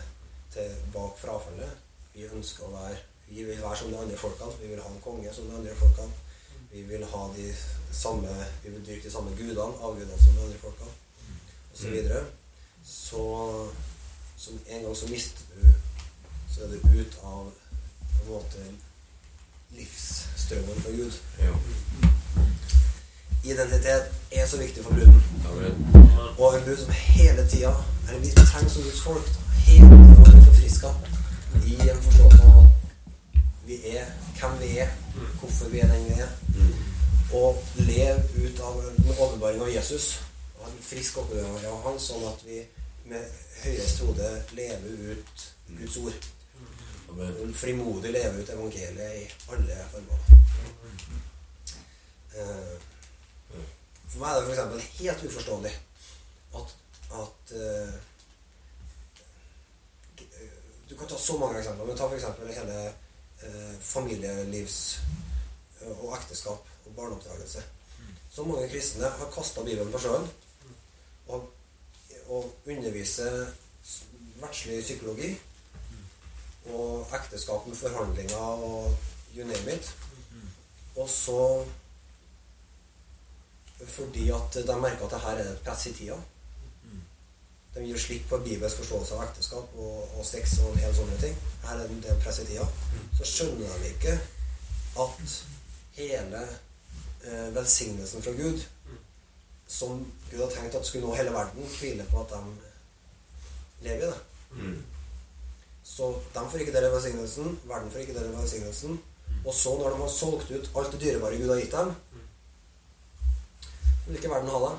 Speaker 1: til bak frafallet. Vi ønsker å være Vi vil være som de andre folkene. Vi vil ha en konge som de andre folkene. Vi vil ha de samme Vi vil dyrke de samme gudene, avgudene som de andre folkene, og så videre. Så, som en gang så mister du Så er du ut av på en måte livsstrømmen for Gud.
Speaker 2: Ja.
Speaker 1: Identitet er så viktig for bruden. Og en brud som hele tida Eller vi trenger som Guds folk hele tida å bli forfriska i en forståelse av at vi er hvem vi er, hvorfor vi er den vi er, og leve ut av en åpenbaring av Jesus. Og en frisk opplevelse av Han, sånn at vi med høyest hode lever ut Guds ord.
Speaker 2: Amen.
Speaker 1: Frimodig leve ut evangeliet i alle formål. Eh, For meg er det f.eks. helt uforståelig at, at uh, Du kan ta så mange eksempler, men ta f.eks. hele uh, familielivs- uh, og ekteskap og barneoppdragelse. Så mange kristne har kasta Bibelen på sjøen og, og underviser verdslig psykologi og ekteskap med forhandlinger og you name it. Og så fordi at de merker at det her er et press i tida. De gir slipp på Bibels forståelse av ekteskap og, og sex og en hel sånne ting. Her er det press i tida. Så skjønner de ikke at hele eh, velsignelsen fra Gud, som Gud har tenkt at skulle nå hele verden, hviler på at de lever i det. Så de får ikke del i velsignelsen, verden får ikke del i velsignelsen. Og så, når de har solgt ut alt det dyrebare Gud har gitt dem, vil ikke verden ha dem.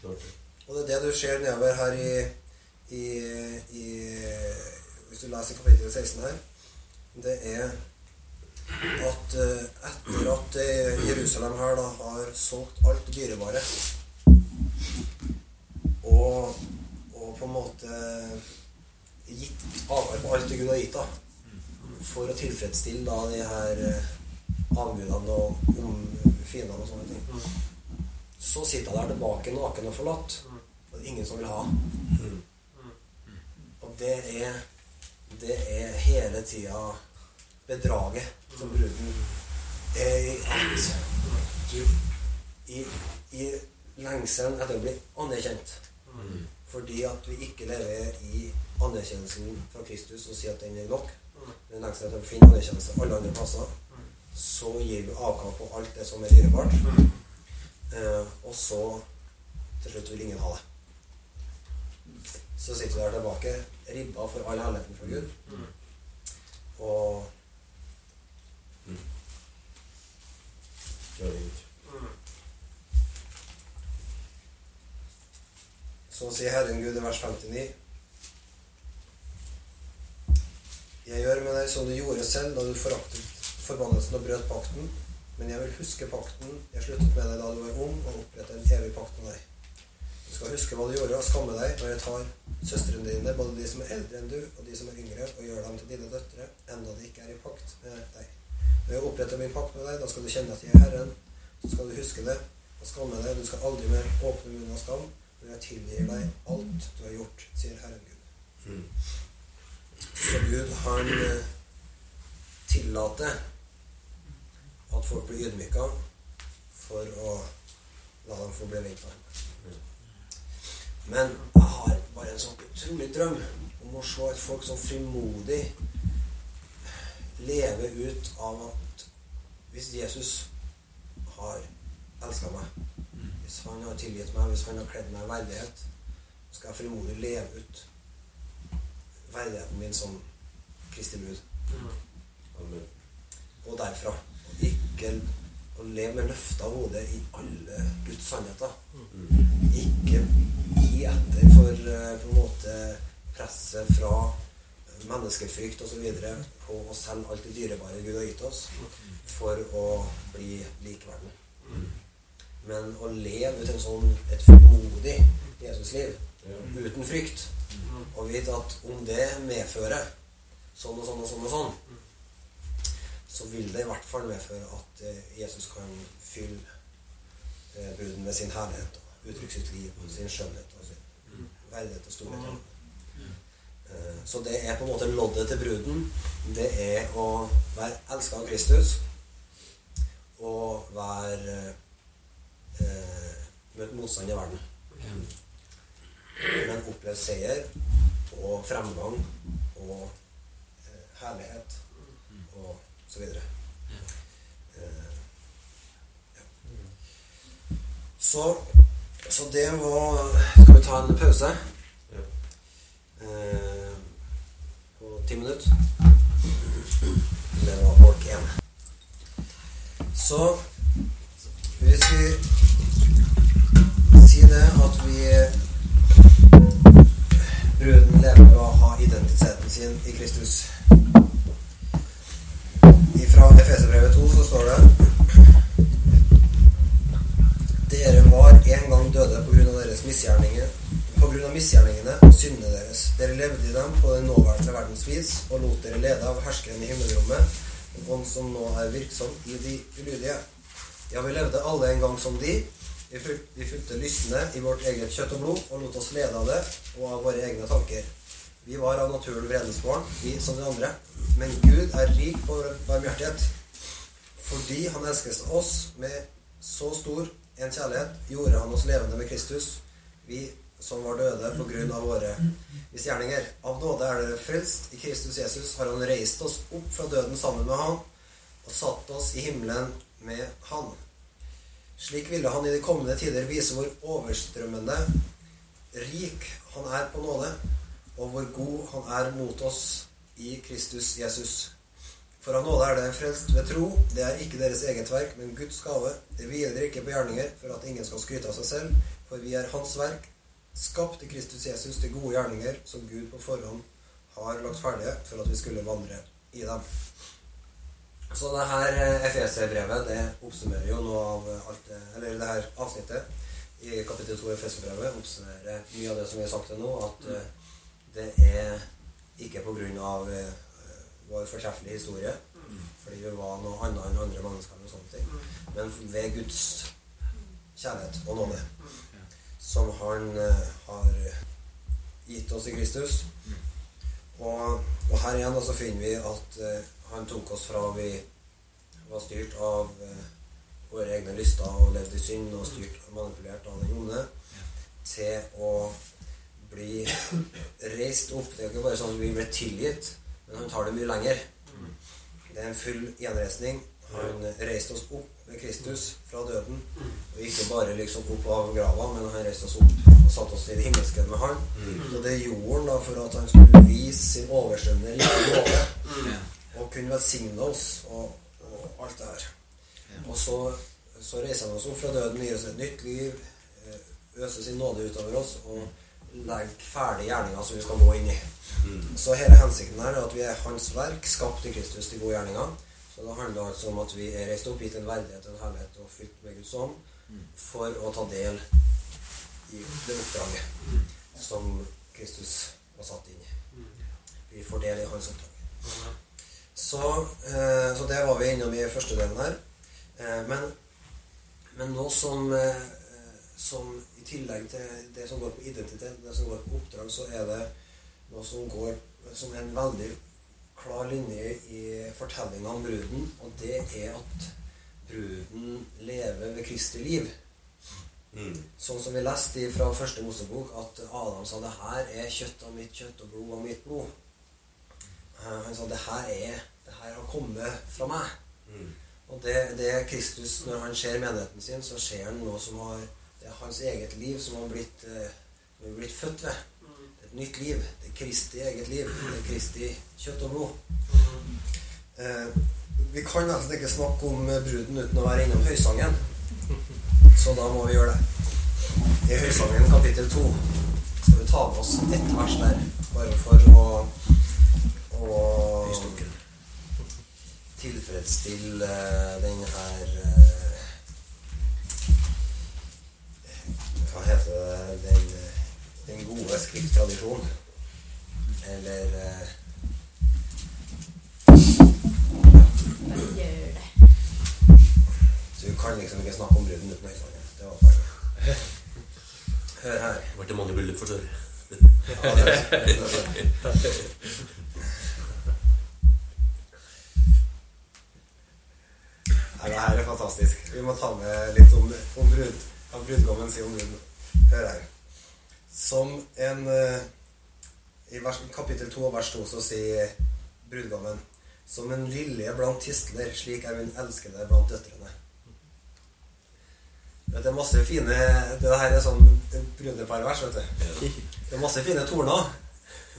Speaker 2: Klart.
Speaker 1: Og det er det du ser nedover her i, i, i Hvis du leser kapittel 16 her, det er at eh, etter at eh, Jerusalem her da har solgt alt dyrebare og, og på en måte gitt avhør på alt det Gud har gitt da for å tilfredsstille da de her eh, avgudene og om fiendene og sånne ting så sitter jeg der tilbake naken og forlatt. Og det er ingen som vil ha.
Speaker 2: Mm.
Speaker 1: Og det er Det er hele tida bedraget som bruden er i at du i, i lengselen etter å bli anerkjent.
Speaker 2: Mm.
Speaker 1: Fordi at vi ikke lever i anerkjennelsen fra Kristus og sier at den er nok. Men lengselen etter å finne anerkjennelse alle andre plasser. Så gir vi avkall på alt det som er dyrebart. Eh, og så til slutt vil ingen ha det. Så sitter vi der tilbake, ribba for all herligheten fra Gud. Og så sier Herren Gud i vers 59 Jeg gjør med deg som du gjorde selv da du foraktet forbannelsen og brøt pakten. Men jeg vil huske pakten jeg sluttet med deg da du var ung, og opprette en evig pakt med deg. Du skal huske hva du gjorde, og skamme deg når jeg tar søstrene dine, både de som er eldre enn du, og de som er yngre, og gjør dem til dine døtre, enda de ikke er i pakt med deg. Når jeg oppretter min pakt med deg, da skal du kjenne at jeg er Herren. Så skal du huske det og skamme deg. Du skal aldri mer åpne munnen av skam, når jeg tilgir deg alt du har gjort, sier Herren Gud.
Speaker 2: Mm.
Speaker 1: Så Gud, han eh, tillater at folk blir ydmyka for å la dem få bli vendt. Men jeg har bare en sånn utrolig drøm om å se et folk som frimodig lever ut av at hvis Jesus har elska meg, hvis han har tilgitt meg, hvis han har kledd meg i verdighet, så skal jeg frimodig leve ut verdigheten min som Kristi brud.
Speaker 2: Amen.
Speaker 1: Og derfra. Og å leve med løfta hode i alle Guds sannheter. Ikke gi etter for eh, på en måte presset fra menneskefrykt osv. på å selge alt det dyrebare Gud har gitt oss, for å bli likeverdig. Men å leve ut en sånn, et formodig Jesusliv uten frykt, og vite at om det medfører sånn og sånn og sånn og sånn, så vil det i hvert fall medføre at eh, Jesus kan fylle eh, bruden med sin herlighet og uttrykke sitt liv og sin skjønnhet og sin verdighet og storhet. Eh, Så det er på en måte loddet til bruden. Det er å være elska av Kristus og være eh, møte motstand i verden.
Speaker 2: Mm.
Speaker 1: Men oppleve seier og fremgang og eh, herlighet så videre. Eh. Så, så det var Skal vi ta en pause?
Speaker 2: Ja.
Speaker 1: Eh, på ti minutter. Det var folk igjen. Så hvis vi sier det at vi Bruden lever ved å ha identiteten sin i Kristus. Fra Efeserbrevet 2 så står det Dere var en gang døde på grunn av deres misgjerninger på grunn av misgjerningene og syndene deres. Dere levde i dem på den nåværende verdens vis og lot dere lede av herskeren i himmelrommet, ånd som nå er virksom i de ulydige. Ja, vi levde alle en gang som de. Vi fulgte lystne i vårt eget kjøtt og blod og lot oss lede av det og av våre egne tanker. Vi var av naturen vredens vi som de andre. Men Gud er rik på barmhjertighet. Fordi han elsket oss med så stor en kjærlighet, gjorde han oss levende med Kristus, vi som var døde på grunn av våre misgjerninger. Av nåde er dere frelst. I Kristus Jesus har han reist oss opp fra døden sammen med han, og satt oss i himmelen med han. Slik ville han i de kommende tider vise hvor overstrømmende rik han er på nåde, og hvor god han er mot oss i Kristus Jesus. For av nåde er det frelst ved tro. Det er ikke deres eget verk, men Guds gave. Det hviler ikke på gjerninger, for at ingen skal skryte av seg selv. For vi er Hans verk, skapt i Kristus Jesus til gode gjerninger, som Gud på forhånd har lagt ferdige for at vi skulle vandre i dem. Så det her eh, Efeser-brevet det oppsummerer jo noe av alt det Eller det her avsnittet i kapittel 2 i FEC-brevet oppsummerer mye av det som vi har sagt til nå, at eh, det er ikke av eh, vår fortreffelige historie, fordi vi var noe annet enn andre mennesker, og sånne ting, men ved Guds kjærlighet og nåde, som Han eh, har gitt oss i Kristus. Og, og her igjen så finner vi at eh, han tok oss fra vi var styrt av våre egne lyster og levde i synd og styrt og manipulert av den onde, til å bli reist opp. Det er ikke bare sånn at vi blir tilgitt, men han tar det mye lenger. Det er en full gjenreisning. Han reiste oss opp med Kristus fra døden. Og ikke bare liksom opp av grava, men han reiste oss opp og satte oss i det himmelske med han. Så det gjorde han da for at han skulle vise sin overstrømmende rike nåde og kunne velsigne oss og, og alt det her. Og så, så reiser han oss opp fra døden, gir oss et nytt liv, eh, øser sin nåde utover oss og legger ferdig gjerninga som vi skal gå inn i. Så hele hensikten her er at vi er Hans verk, skapt i Kristus til gode gjerninger. Så det handler altså om at vi er reist opp gitt en verdighet en herlighet og fylt med Guds ånd for å ta del i det oppdraget som Kristus var satt inn i. Vi får del i hans oppdrag. Så, eh, så det var vi innom i første delen her. Eh, men, men nå som, eh, som i tillegg til det som går på identitet, det som går på oppdrag, så er det noe som går som en veldig klar linje i fortellinga om bruden, og det er at bruden lever ved Kristi liv.
Speaker 2: Mm.
Speaker 1: Sånn som vi leste fra første Mosebok, at Adam sa det her er kjøtt av mitt kjøtt og blod av mitt blod. Eh, Han sa det her er det her har kommet fra meg.
Speaker 2: Mm.
Speaker 1: Og det, det er Kristus, når han ser menigheten sin, så ser han noe som har Det er hans eget liv som har blitt, eh, som har blitt født ved. Det er et nytt liv. Det er Kristi eget liv. Det er Kristi kjøtt og blod. Eh, vi kan nesten ikke snakke om bruden uten å være innom høysangen. Så da må vi gjøre det. I Høysangen kapittel 2 skal vi ta med oss ett vers der, bare for å, å tilfredsstille den her eh, Hva heter det Den, den gode skrifttradisjonen. Eller eh,
Speaker 4: gjør det.
Speaker 1: Så du kan liksom ikke snakke om bruden uten høysangen. Det var poenget. Hør her.
Speaker 2: Det ble mange bryllup for sør.
Speaker 1: Ja, det er, det. Nei, det her er fantastisk. Vi må ta med litt om, om brud. Hva brudgommen om bruden. Hør her. Som en eh, I vers, kapittel 2 vers 2 så sier brudgommen Som en lilje blant tistler, slik er min elskede blant døtrene. Det er masse fine Det her er sånn brudeparvers, vet du. Det er masse fine torner.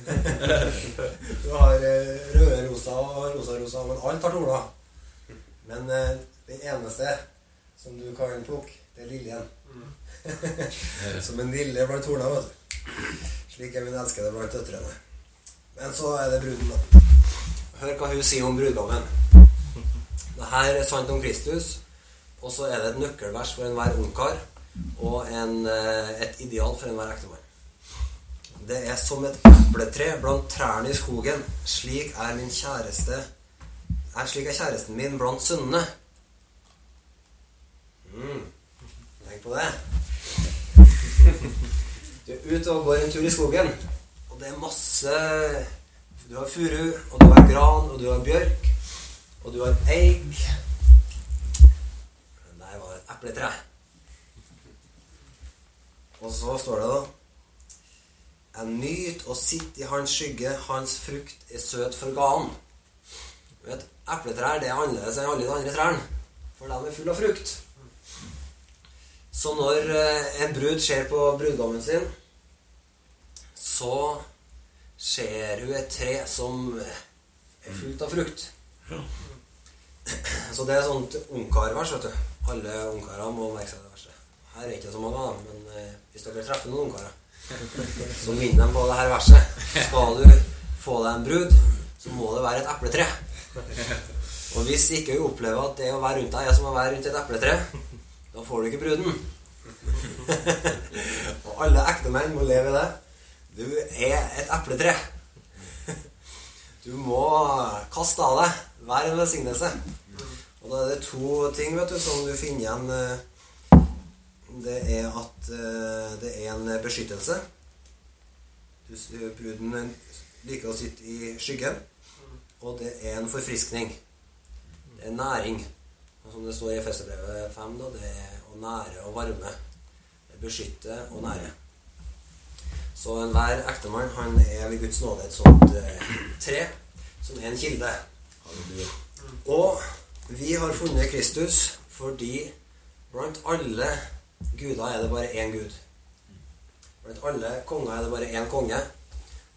Speaker 1: (laughs) Du har eh, røde rosa og rosa-rosa, men alt har torner. Men den det eneste som du kan plukke, det er liljen. Som en lille blant horna, vet du. Slik er min elskede blant døtrene. Men så er det bruden, da. Hør hva hun sier om brudgommen. Det her er sant om Kristus, og så er det et nøkkelvers for enhver ungkar og en, eh, et ideal for enhver ektemann. Det er som et epletre blant trærne i skogen. Slik er min kjæreste er Slik er kjæresten min blant sønnene. Mm. Tenk på det. Du er ute og går en tur i skogen, og det er masse Du har furu, og du har gran, og du har bjørk, og du har eik. Der var et epletre. Og så står det da Jeg nyt å sitte i hans skygge, hans frukt er søt for ganen. Epletrær det er annerledes enn alle de andre trærne, for de er fulle av frukt. Så når eh, en brud ser på brudgommen sin, så ser hun et tre som er fullt av frukt. Så det er sånt ungkarvers, vet du. Alle ungkarer må merke seg det verste. Her er ikke så mange av dem, men eh, hvis dere treffer noen ungkarer, så minn dem på det her verset. Skal du få deg en brud, så må det være et epletre. Og hvis ikke hun opplever at det å være rundt deg er som å være rundt et epletre, da får du ikke bruden. (laughs) og alle ektemenn må leve i det. Du er et epletre. (laughs) Du må kaste av deg. Vær en velsignelse. Og da er det to ting vet du, som du finner igjen. eh, Det er at eh, det er en beskyttelse. Bruden liker å sitte i skyggen. Og det er en forfriskning. Det er næring. Og som det står i Efeserbrevet 5, da, det er å nære og varme. Det beskytter og nære. Så enhver ektemann han er ved Guds nåde et sånt eh, tre som er en kilde. Og vi har funnet Kristus fordi blant alle guder er det bare én gud. Blant alle konger er det bare én konge,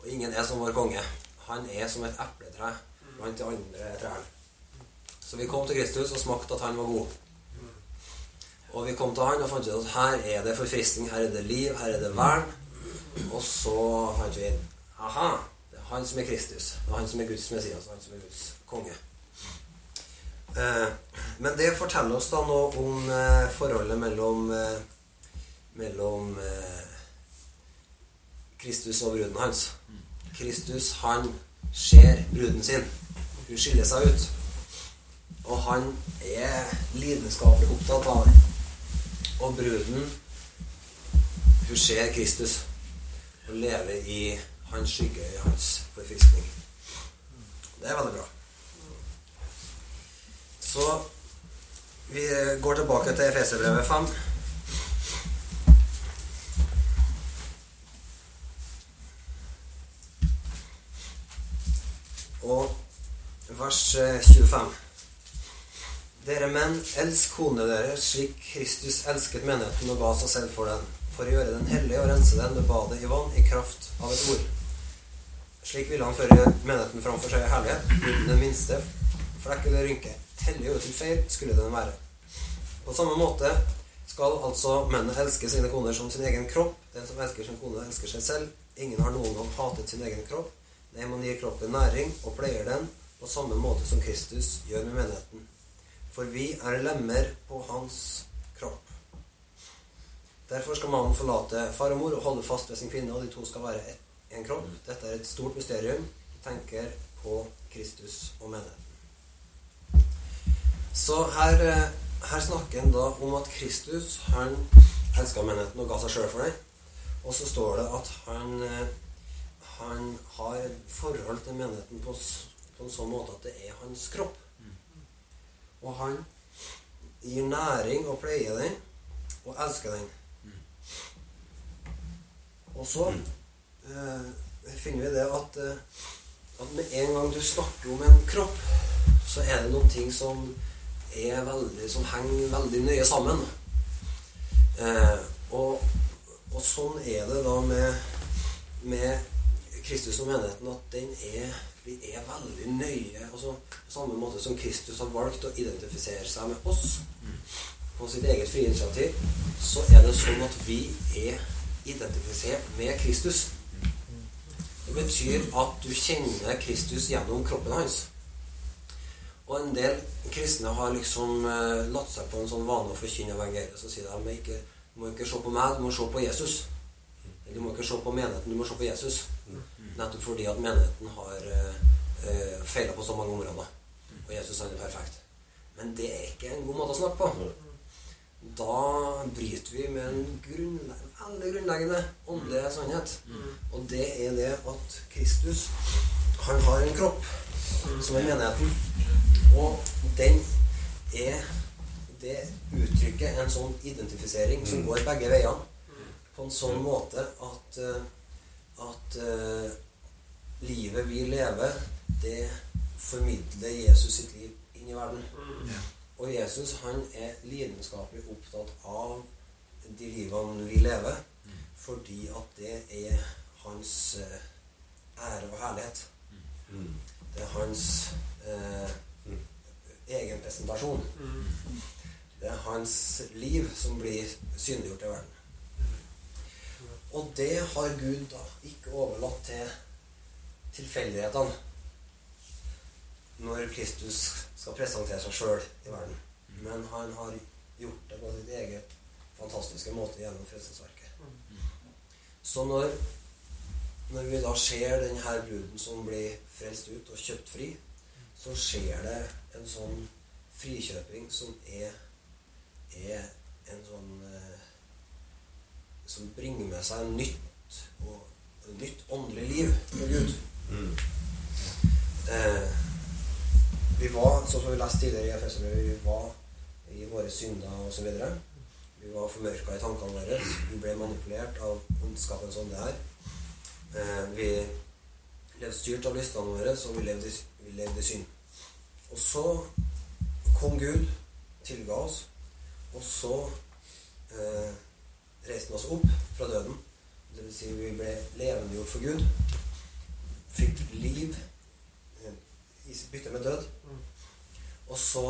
Speaker 1: og ingen er som vår konge. Han er som et epletre blant de andre trærne. Så vi kom til Kristus og smakte at han var god. Og vi kom til han og fant ut at her er det forfriskning, her er det liv, her er det vern. Og så fant vi inn Aha, det er han som er Kristus. Det er han som er Guds Messias, han som er Guds konge. Eh, men det forteller oss da noe om eh, forholdet mellom eh, mellom Kristus og bruden hans. Kristus, han ser bruden sin. Hun skiller seg ut. Og han er lidenskapelig opptatt av det. Og bruden, hun ser Kristus og lever i hans skygge, i hans forfriskning. Det er veldig bra. Så vi går tilbake til Efeserbrevet 5. Og vers eh, 25. Dere menn, elsk konene deres slik Kristus elsket menigheten og ga seg selv for den, for å gjøre den hellig og rense den med badet i vann i kraft av et ord. Slik ville han føre menigheten framfor seg i herlighet, uten den minste flekk eller rynke. Hellig og uten feil skulle den være. På samme måte skal altså mennene elske sine koner som sin egen kropp. Den som elsker sin kone, elsker seg selv. Ingen har noen gang hatet sin egen kropp. Nei, man gir kroppen næring og pleier den på samme måte som Kristus gjør med menigheten. For vi er lemmer på hans kropp. Derfor skal mannen forlate far og mor og holde fast ved sin kvinne, og de to skal være ett, en kropp. Dette er et stort mysterium. Vi tenker på Kristus og menigheten. Så her, eh, her snakker han da om at Kristus han elska menigheten og ga seg sjøl for det. Og så står det at han, eh, han har forhold til menigheten på, på en sånn måte at det er hans kropp. Og han gir næring og pleier den, og elsker den. Og så eh, finner vi det at, eh, at med en gang du snakker om en kropp, så er det noen ting som er veldig, som henger veldig nøye sammen. Eh, og, og sånn er det da med, med Kristus og menigheten at den er, vi er veldig nøye. altså På samme måte som Kristus har valgt å identifisere seg med oss på sitt eget frie initiativ, så er det sånn at vi er identifisert med Kristus. Det betyr at du kjenner Kristus gjennom kroppen hans. Og en del kristne har liksom eh, latt seg på en sånn vane å forkynne evangeliet. Så sier de ikke, du må ikke se på meg, du må se på Jesus. Du må ikke se på menigheten, du må se på Jesus. Nettopp fordi at menigheten har eh, eh, feila på så mange områder. Og Jesus han er perfekt. Men det er ikke en god måte å snakke på. Da bryter vi med en grunnle veldig grunnleggende åndelig sannhet. Og det er det at Kristus, han har en kropp som er menigheten. Og den er Det uttrykker en sånn identifisering som går begge veiene. På en sånn måte at, eh, at uh, livet vi lever, det formidler Jesus sitt liv inn i verden. Og Jesus han er lidenskapelig opptatt av de livene vi lever, fordi at det er hans uh, ære og herlighet.
Speaker 2: Mm.
Speaker 1: Det er hans uh, egen presentasjon. Det er hans liv som blir synliggjort i verden. Og det har Gud da ikke overlatt til tilfeldighetene når Kristus skal presentere seg sjøl i verden. Men han har gjort det på sitt eget fantastiske måte gjennom frelsesverket. Så når, når vi da ser denne bruden som blir frelst ut og kjøpt fri, så skjer det en sånn frikjøping som er, er en sånn eh, Som bringer med seg nytt og nytt åndelig liv for Gud.
Speaker 2: Mm.
Speaker 1: Eh, vi var, sånn som vi leste tidligere i Efeserbrevet, vi var i våre synder osv. Vi var formørka i tankene våre. Vi ble manipulert av ondskapens ånde her. Eh, vi levde styrt av lystene våre, så vi levde, vi levde i synd. Og så kom Gud, tilga oss, og så eh, reiste han oss opp fra døden. Det vil si vi ble levendegjort for Gud. Fikk liv eh, i bytte med død. Og så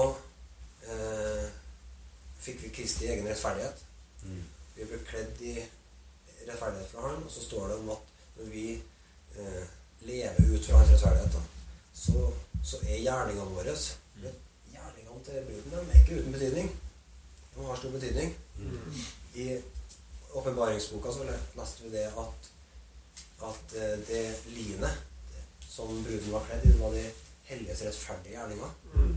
Speaker 1: eh, fikk vi Kristi egen rettferdighet.
Speaker 2: Mm.
Speaker 1: Vi ble kledd i rettferdighet fra Han, og så står det om at når vi eh, lever ut fra Hans rettferdighet, da, så, så er gjerningene våre mm. Gjerningene til bruden er ikke uten betydning. De har stor betydning. I åpenbaringsboka så leste vi det at, at eh, det linet som bruden var kledd i, det var de helliges rettferdige gjerninger.
Speaker 2: Mm.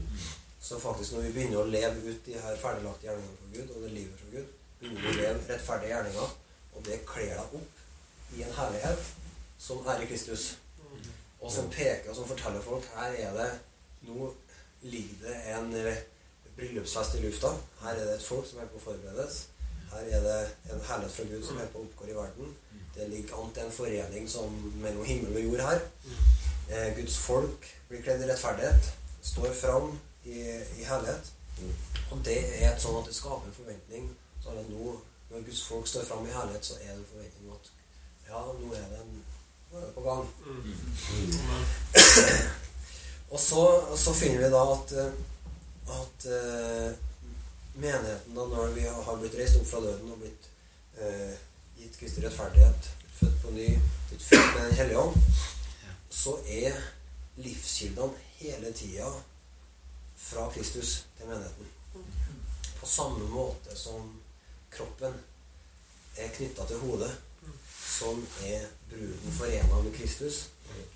Speaker 1: Så faktisk når vi begynner å leve ut de her ferdiglagte gjerningene for Gud, og det livet fra Gud, begynner vi å leve rettferdige gjerninger, og det kler deg opp i en herlighet som er i Kristus. Og som peker og som forteller folk her er det Nå ligger det en eh, bryllupsfest i lufta. Her er det et folk som er på å forberedes. Her er det en herlighet fra Gud som er på oppgår i verden. Det ligger an til en forening som mellom himmel og jord her. Eh, Guds folk blir kledd i rettferdighet, står fram i, i herlighet. Og det er et sånn at det skaper en forventning. Så er det nå, når Guds folk står fram i herlighet, så er det en forventning at ja, nå er det, en, nå er det på gang. Og så, så finner vi da at, at eh, menigheten, da, når vi har blitt reist opp fra døden og blitt eh, gitt Kristi rettferdighet, født på ny, blitt født med Den hellige ånd, så er livskildene hele tida fra Kristus til menigheten. På samme måte som kroppen er knytta til hodet, sånn er bruden forena med Kristus.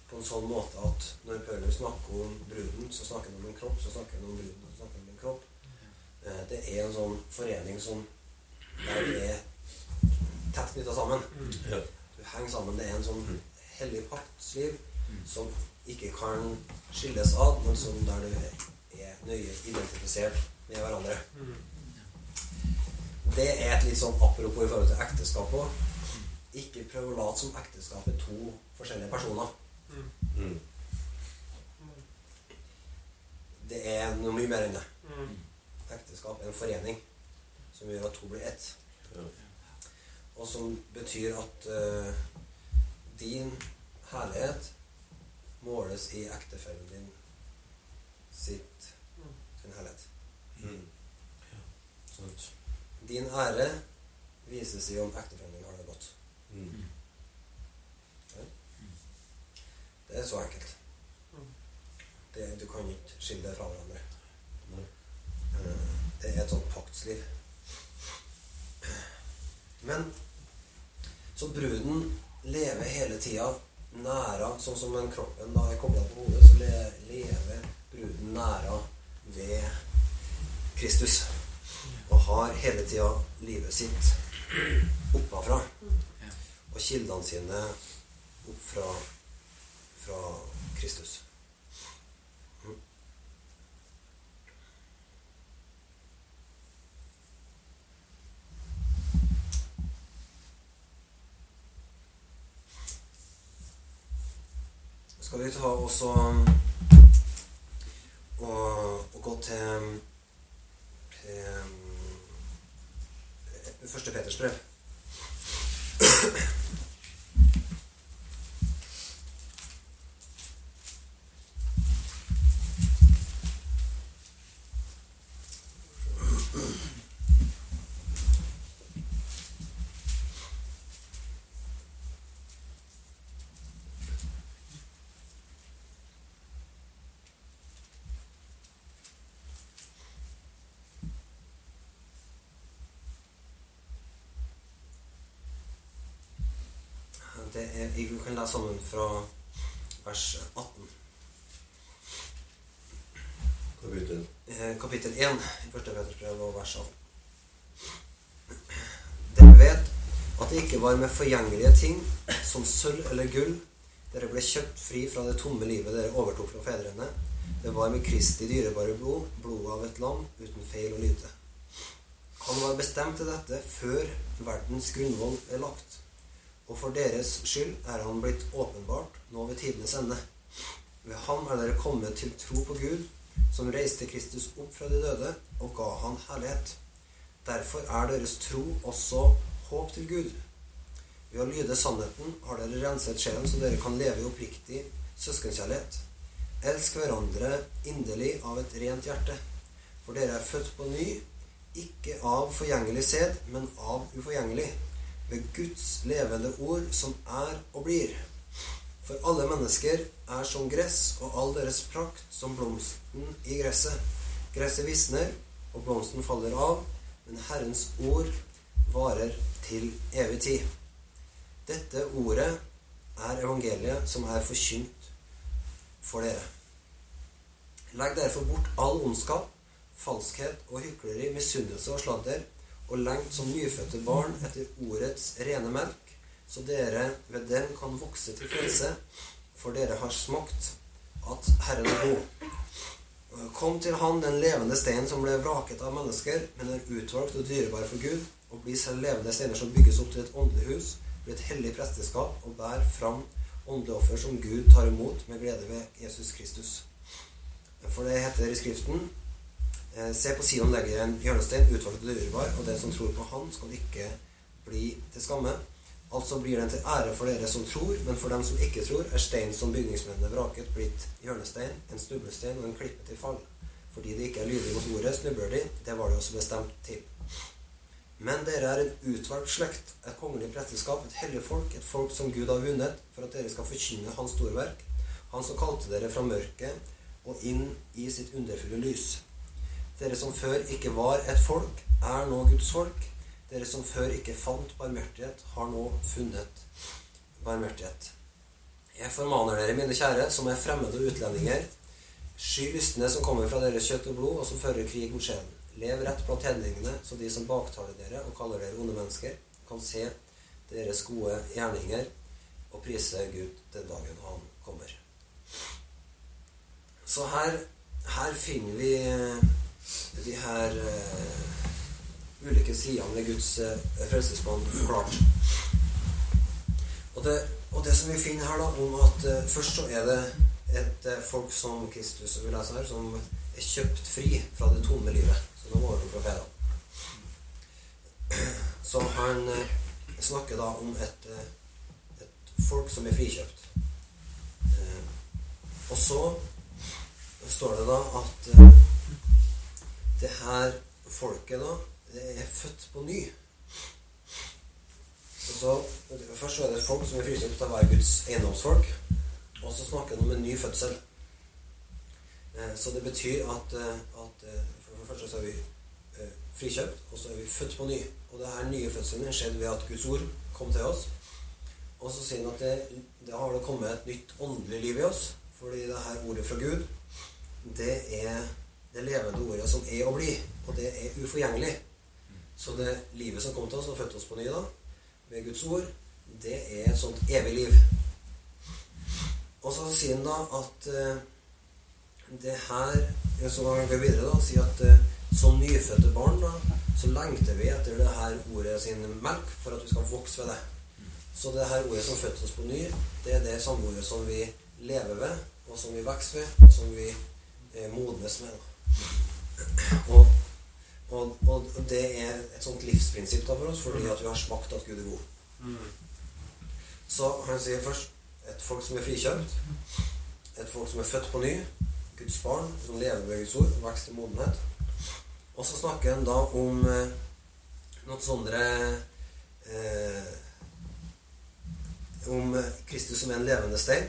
Speaker 1: På en sånn måte at når Paulus snakker om bruden, så snakker han om en kropp, så snakker han om bruden, så snakker han om en kropp. Eh, Det er en sånn forening som der vi er tett knytta sammen.
Speaker 2: Ja.
Speaker 1: Du henger sammen. Det er en sånn hellig paktsliv som ikke kan skilles ad, men som der du er nøye identifisert med hverandre. Det er et litt sånn apropos i forhold til ekteskap òg. Ikke prøv å late som ekteskap er to forskjellige personer.
Speaker 2: Mm.
Speaker 1: Det er noe mye mer enn det. Ekteskap en forening som gjør at to blir ett. Og som betyr at uh, din herlighet måles i ektefellen din sitt sin herlighet.
Speaker 2: Mm. Ja. Sant.
Speaker 1: Din ære vises i om ektefellen din har det godt.
Speaker 2: Mm.
Speaker 1: Det er så enkelt. Det, du kan ikke skille det fra hverandre.
Speaker 2: Nei.
Speaker 1: Eh, Det er et sånt paktsliv. Men så bruden lever hele tida næra, sånn som den kroppen da er kobla på hodet, så lever bruden næra ved Kristus. Og har hele tida livet sitt oppafra. Og kildene sine opp fra, fra Kristus. Mm. Skal vi ta også og, og gå til, til eh, Første Peters brev. Det er, vi kan lese sammen fra vers 18.
Speaker 2: Kapittel.
Speaker 1: Eh, kapittel 1 i første Petersbrev og vers 18. Dere vet at det ikke var med forgjengelige ting som sølv eller gull dere ble kjøpt fri fra det tomme livet dere overtok fra fedrene. Det var med Kristi dyrebare blod, blodet av et lam uten feil og lyte. Han var bestemt til dette før verdens grunnvoll er lagt. Og for deres skyld er han blitt åpenbart nå ved tidenes ende. Ved ham er dere kommet til tro på Gud, som reiste Kristus opp fra de døde og ga han herlighet. Derfor er deres tro også håp til Gud. Ved å lyde sannheten har dere renset sjelen, så dere kan leve i oppriktig søskenkjærlighet. Elsk hverandre inderlig av et rent hjerte, for dere er født på ny, ikke av forgjengelig sæd, men av uforgjengelig, ved Guds levende ord, som er og blir. For alle mennesker er som gress, og all deres prakt som blomsten i gresset. Gresset visner, og blomsten faller av, men Herrens ord varer til evig tid. Dette ordet er evangeliet som er forkynt for dere. Legg derfor bort all ondskap, falskhet og hykleri, misunnelse og sladder, og lengt som nyfødte barn etter ordets rene melk, så dere ved den kan vokse til frelse, for dere har smakt at Herren er god. Kom til Han, den levende steinen som ble vraket av mennesker, men er utvalgt og dyrebar for Gud, og bli selv levende steiner som bygges opp til et åndelig hus, bli et hellig presteskap, og bærer fram åndelige offer som Gud tar imot med glede ved Jesus Kristus. For det heter i Skriften Se på Sion legger en hjørnestein, utvalgt og urbar, og den som tror på Han, skal ikke bli til skamme. Altså blir den til ære for dere som tror, men for dem som ikke tror, er stein som bygningsmennene vraket, blitt hjørnestein, en snublestein og en klippe til fall. Fordi de ikke er lydige mot ordet, snubler de. Det var de også bestemt til. Men dere er en utvalgt slekt, et kongelig presteskap, et hellig folk, et folk som Gud har vunnet, for at dere skal forkynne Hans storverk, Han som kalte dere fra mørket og inn i sitt underfulle lys. Dere som før ikke var et folk, er nå Guds folk. Dere som før ikke fant barmhjertighet, har nå funnet barmhjertighet. Jeg formaner dere, mine kjære, som er fremmede og utlendinger, sky lystne som kommer fra deres kjøtt og blod, og som fører krig mot sjelen. Lev rett blant hedningene, så de som baktaler dere og kaller dere onde mennesker, kan se deres gode gjerninger og prise Gud den dagen han kommer. Så her, her finner vi de her uh, ulike sidene ved Guds uh, frelsesmann forklart. Og det, og det som vi finner her, da, om at uh, først så er det et folk som Kristus som vi leser her, som er kjøpt fri fra det tomme livet. Så de overtok fra fedrene. (clears throat) Så han eh, snakker da om et, eh, et folk som er frikjøpt. Eh, og så står det da at eh, det her folket da det er født på ny. Og så, først så er det et folk som er frikjøpt til å være Guds eiendomsfolk. Og så snakker han om en ny fødsel. Eh, Så det betyr at, eh, at eh, for det første så er vi frikjøpt, og så er vi født på ny. Og det her nye fødselen skjedde ved at Guds ord kom til oss. Og så sier han at det, det har det kommet et nytt åndelig liv i oss. Fordi det her ordet fra Gud, det er det levende ordet som er og blir. Og det er uforgjengelig. Så det livet som kom til oss og fødte oss på ny da, med Guds ord, det er et sånt evig liv. Og så sier han da at eh, det her Så han går videre da, og sier at eh, som nyfødte barn da, så lengter vi etter det her ordet sin melk for at vi skal vokse ved det. Så det her ordet som fødte oss på ny, det er det samme ordet som vi lever ved, og som vi vokser ved, og som vi eh, modnes med. Da. Og, og, og det er et sånt livsprinsipp da for oss, fordi at vi har smakt at Gud er god.
Speaker 3: Mm.
Speaker 1: Så han sier først et folk som er frikjøpt, et folk som er født på ny, Guds barn, som lever med Guds ord, vekst til modenhet. Og så snakker han da om eh, noen sånne eh, Om Kristus som er en levende stein,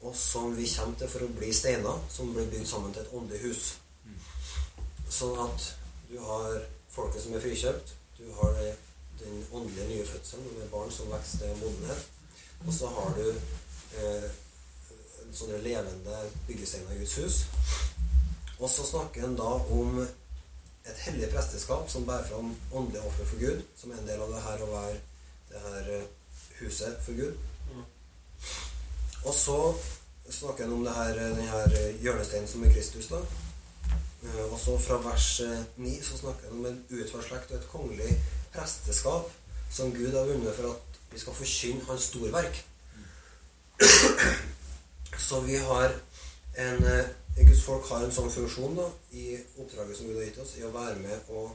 Speaker 1: og som vi kommer til for å bli steiner som blir bygd sammen til et åndelig hus. Sånn at du har folket som er frikjøpt, du har det, den åndelige nye fødselen med barn som vokser til modenhet. Og så har du eh, sånne levende byggesteiner i Guds hus. Og så snakker han da om et hellig presteskap som bærer fram åndelige ofre for Gud, som er en del av det her å være det her eh, huset for Gud. Og så snakker han om det her, den her hjørnesteinen som er Kristus. da. Eh, Og så fra vers eh, 9 så snakker han om en utvalgt slekt og et kongelig presteskap som Gud har vunnet for at vi skal forkynne hans storverk. (clears throat) Så vi har en eh, Guds folk har en sånn funksjon da, i oppdraget som Gud har gitt oss, i å være med og,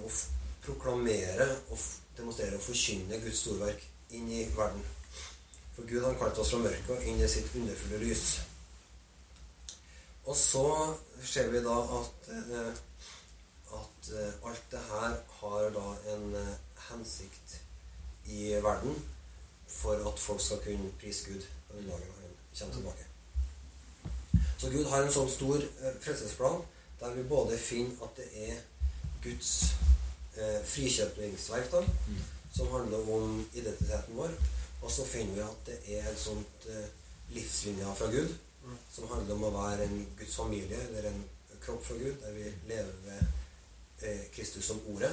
Speaker 1: og proklamere og demonstrere og forkynne Guds storverk inn i verden. For Gud har kalt oss fra mørket og inn i sitt underfulle lys. Og så ser vi da at, eh, at eh, alt det her har da en eh, hensikt i verden for at folk skal kunne prise Gud den dagen han kommer tilbake. Så Gud har en sånn stor frelsesplan der vi både finner at det er Guds eh, frikjøpningsverk, da, som handler om identiteten vår, og så finner vi at det er en sånt eh, livslinje fra Gud
Speaker 3: Mm.
Speaker 1: som handler om å være en Guds familie, eller en kropp fra Gud, der vi lever ved eh, Kristus som ordet,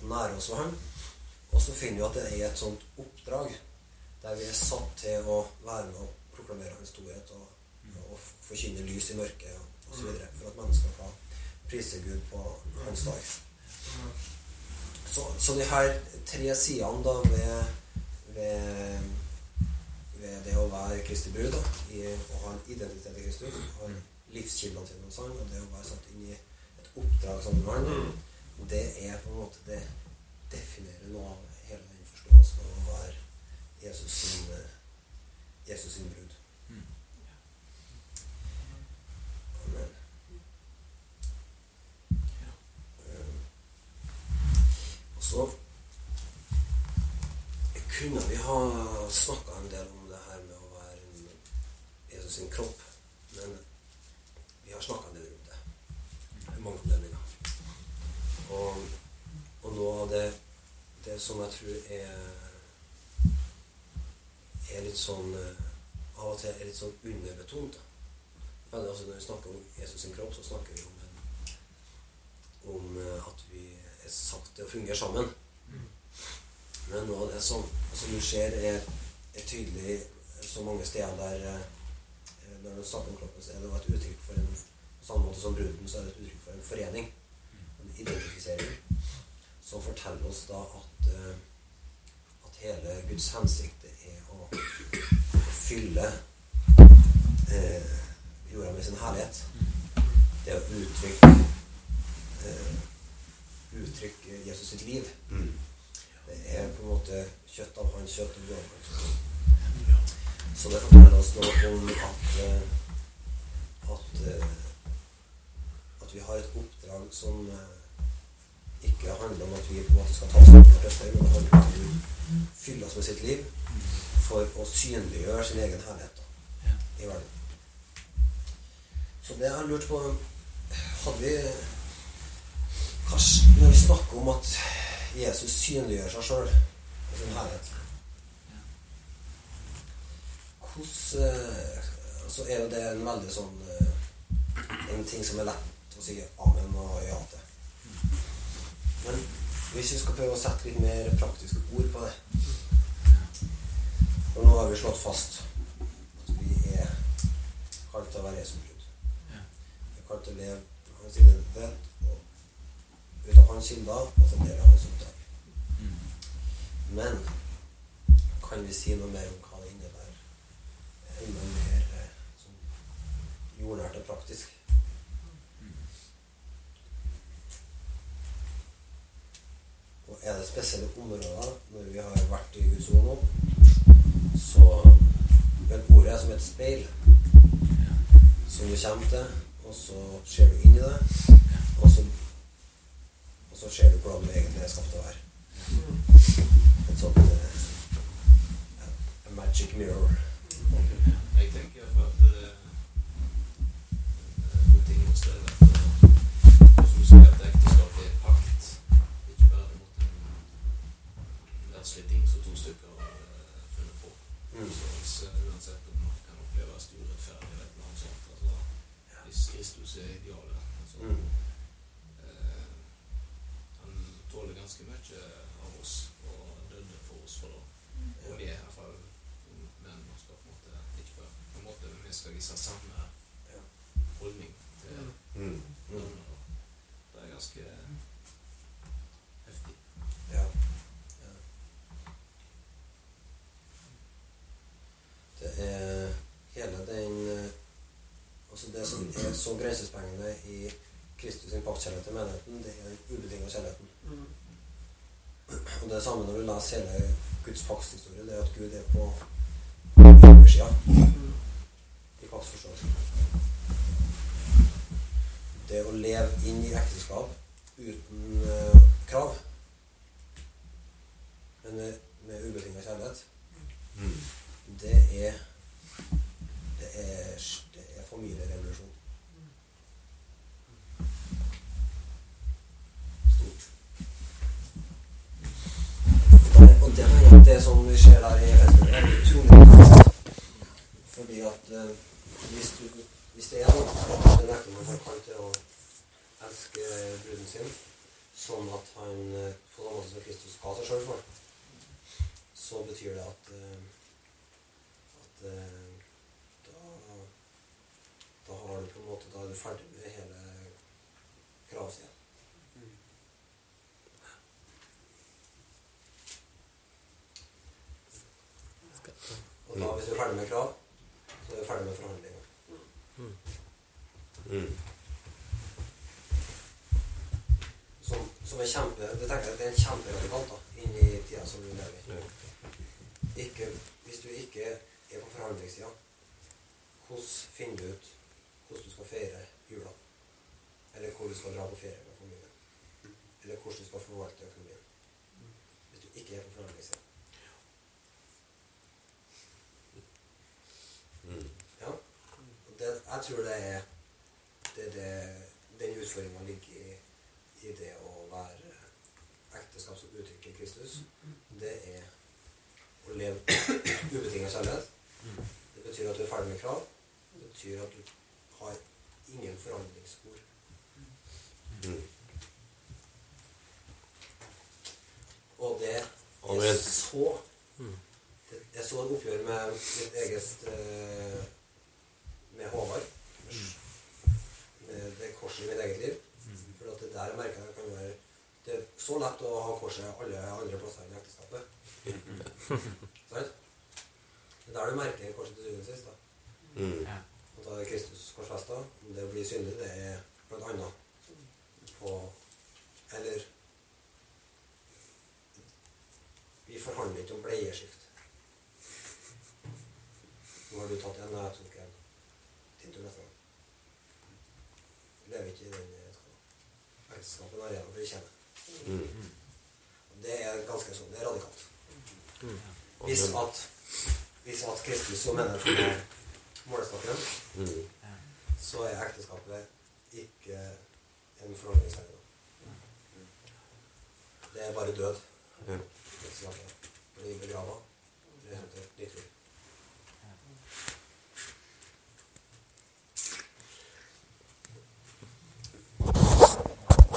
Speaker 1: og nærer oss ved ham. Og så finner vi at det er et sånt oppdrag der vi er satt til å være med og proklamere hans storhet og, og forkynne lys i mørket og osv. for at mennesker kan prise Gud på hans dag. Så, så de her tre sidene da ved, ved, ved det å være Kristi brud, da, i å ha en identitet i Kristus, ha livskildene sine hos han, og det å være satt inn i et oppdrag sammen med han, det er på en måte det definerer noe av hele den forståelsen av å være Jesus sin, eh, Jesus sin brud. Amen. Eh, Og så kunne vi ha snakka en del om det her med å være Jesus sin kropp, men vi har snakka en del rundt det. i Mange anledninger. Og, og noe av det, det som jeg tror er er litt sånn eh, Av og til er litt sånn underbetont. Men altså når vi snakker om Jesus sin kropp, så snakker vi om, om eh, at vi er sagt til å fungere sammen. Men noe av det som, som du ser, er, er tydelig så mange steder der eh, når du snakker om kroppen, så er det et uttrykk for en På samme måte som bruden, så er det et uttrykk for en forening. En identifisering. Som forteller oss da at, eh, at hele Guds hensikt er å, å fylle eh, jorda med sin herlighet. Det å uttrykke eh, uttrykke Jesus sitt liv.
Speaker 2: Mm.
Speaker 1: Det er på en måte kjøtt av hans kjøtt og blod av hans blod. Så det forteller oss noe om at eh, at, eh, at vi har et oppdrag som eh, ikke handler om at vi på en måte skal ta oss av dette, men det handler om at Gud fyller oss med sitt liv for å synliggjøre sin egen herlighet da, i verden. Så det jeg har lurt på Hadde vi Kanskje når vi snakker om at Jesus synliggjør seg sjøl og sin herlighet Hvordan eh, Så er jo det en veldig sånn eh, En ting som er lett å si amen og ja til. Men hvis vi skal prøve å sette litt mer praktiske ord på det For nå har vi slått fast at vi er kalt til å være Jesu brud. Vi er kalt til å leve på hans identitet og ut av hans kilder og fremdeles hans oppdrag. Men kan vi si noe mer om hva det innebærer? Enda mer eh, sånn jordnært og praktisk. Og er det spesielle områder når vi har vært i Guds ord nå, så er ordet som et speil som du kommer til, og så ser du inn i det, og så, og så ser du hvordan du egentlig er skapt til å være. Et sånt uh, a magic mirror.
Speaker 2: Jeg tenker for at det er ting hos eh, Som du sier, at ekteskap er pakt. Ikke bare mot en en verdslig ting som to stykker har eh, funnet på. Så eh, uansett om man kan oppleves urettferdig eller noe sånt altså, Hvis Kristus er idealet altså,
Speaker 1: Mm.
Speaker 2: eh, tåler ganske mye av oss og døde for oss for det. Og vi er i hvert fall menn og skal på en måte ikke på, en måte vi skal vise samme holdning til
Speaker 1: Mm. Mm.
Speaker 2: Det er ganske heftig.
Speaker 1: Ja. ja. Det er hele den eh, Altså det som er så grensesprengende i Kristus sin paktkjærlighet til menigheten, det er den ubetinga kjærligheten. Og det er samme når du leser hele Guds paktshistorie, det er at Gud er på oversida i paktsforståelsen. Det å leve inn i ekteskap uten uh, krav, men med, med ubetinga kjærlighet, det er det er, det er familierevolusjon. Stort. Og det, det som skjer der i Efesbrevet, er utrolig interessant. Fordi at eh, hvis, du, hvis det er noe at nekter man folk til å elske bruden sin sånn at han på samme måte som Kristus ga seg sjøl for, så betyr det at eh, at eh, da, da har du på en måte Da er du ferdig med hele kravsida. Og da, hvis du er ferdig med krav, så er du ferdig med forhandlinger.
Speaker 2: Mm.
Speaker 1: Som, som er kjempe Det tenker jeg det er en kjemperadikalt da, inn i tida som vi lever i. Ikke, hvis du ikke er på forhandlingssida, hvordan finner du ut hvordan du skal feire jula? Eller hvor du skal dra på ferie med familien? Eller hvordan du skal forvalte økonomien? Hvis du ikke er på forhandlingssida.
Speaker 2: Mm.
Speaker 1: Ja. Og det, jeg tror det er det, er det, den utfordringa ligger i, i det å være ekteskap som uttrykker Kristus. Det er å leve ubetinget kjærlighet. Det betyr at du er ferdig med krav. Det betyr at du har ingen forhandlingsspor.
Speaker 2: Mm.
Speaker 1: Og det er så Jeg så et oppgjør med mitt eget eh, Med Håvard. Med det korset i mitt eget liv. For at det der merker jeg kan være Det er så lett å ha korset alle andre plasser enn i ekteskapet. (laughs) Sant? Det er der du merker korset til syvende og sist. da.
Speaker 2: Mm.
Speaker 5: Ja.
Speaker 1: Og da er Kristus korsfesta. Det blir synlig, det er blant annet på Eller Vi forhandler ikke om bleieskift. Nå har du tatt en, det jeg tok en. Tinto neste gang. Vi lever ikke i den eh, ekteskapet en arena for å.
Speaker 5: Mm.
Speaker 1: Det er ganske sånn, det er radikalt.
Speaker 5: Mm.
Speaker 1: Hvis at, hvis at Kristus og menigheten er målestokken,
Speaker 5: mm.
Speaker 1: så er ekteskapet ikke en forhandlingsarena. Det er bare død.
Speaker 5: Ja.
Speaker 1: Blir begrava. Det er et nytt liv.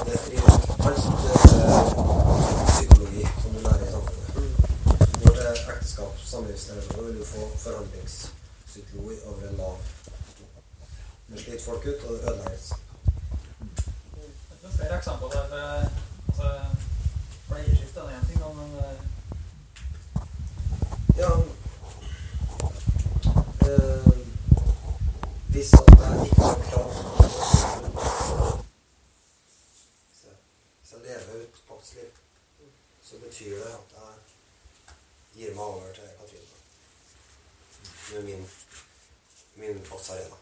Speaker 1: Det mot alt psykologi som du lærer i samfunnet. Når det er ekteskap, samlivsrelasjoner, vil du få forandringspsykologi over en lav Det sliter folk ut, og det ødelegges.
Speaker 6: Det er flere eksempler der altså, Bleieskifte er én ting, men
Speaker 1: Ja Hvis at jeg ikke har krav Lever ut paktsliv, så betyr det at jeg gir meg over til Katrine. Med min, min paktsarena.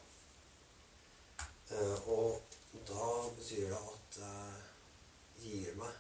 Speaker 1: Eh, og da betyr det at jeg gir meg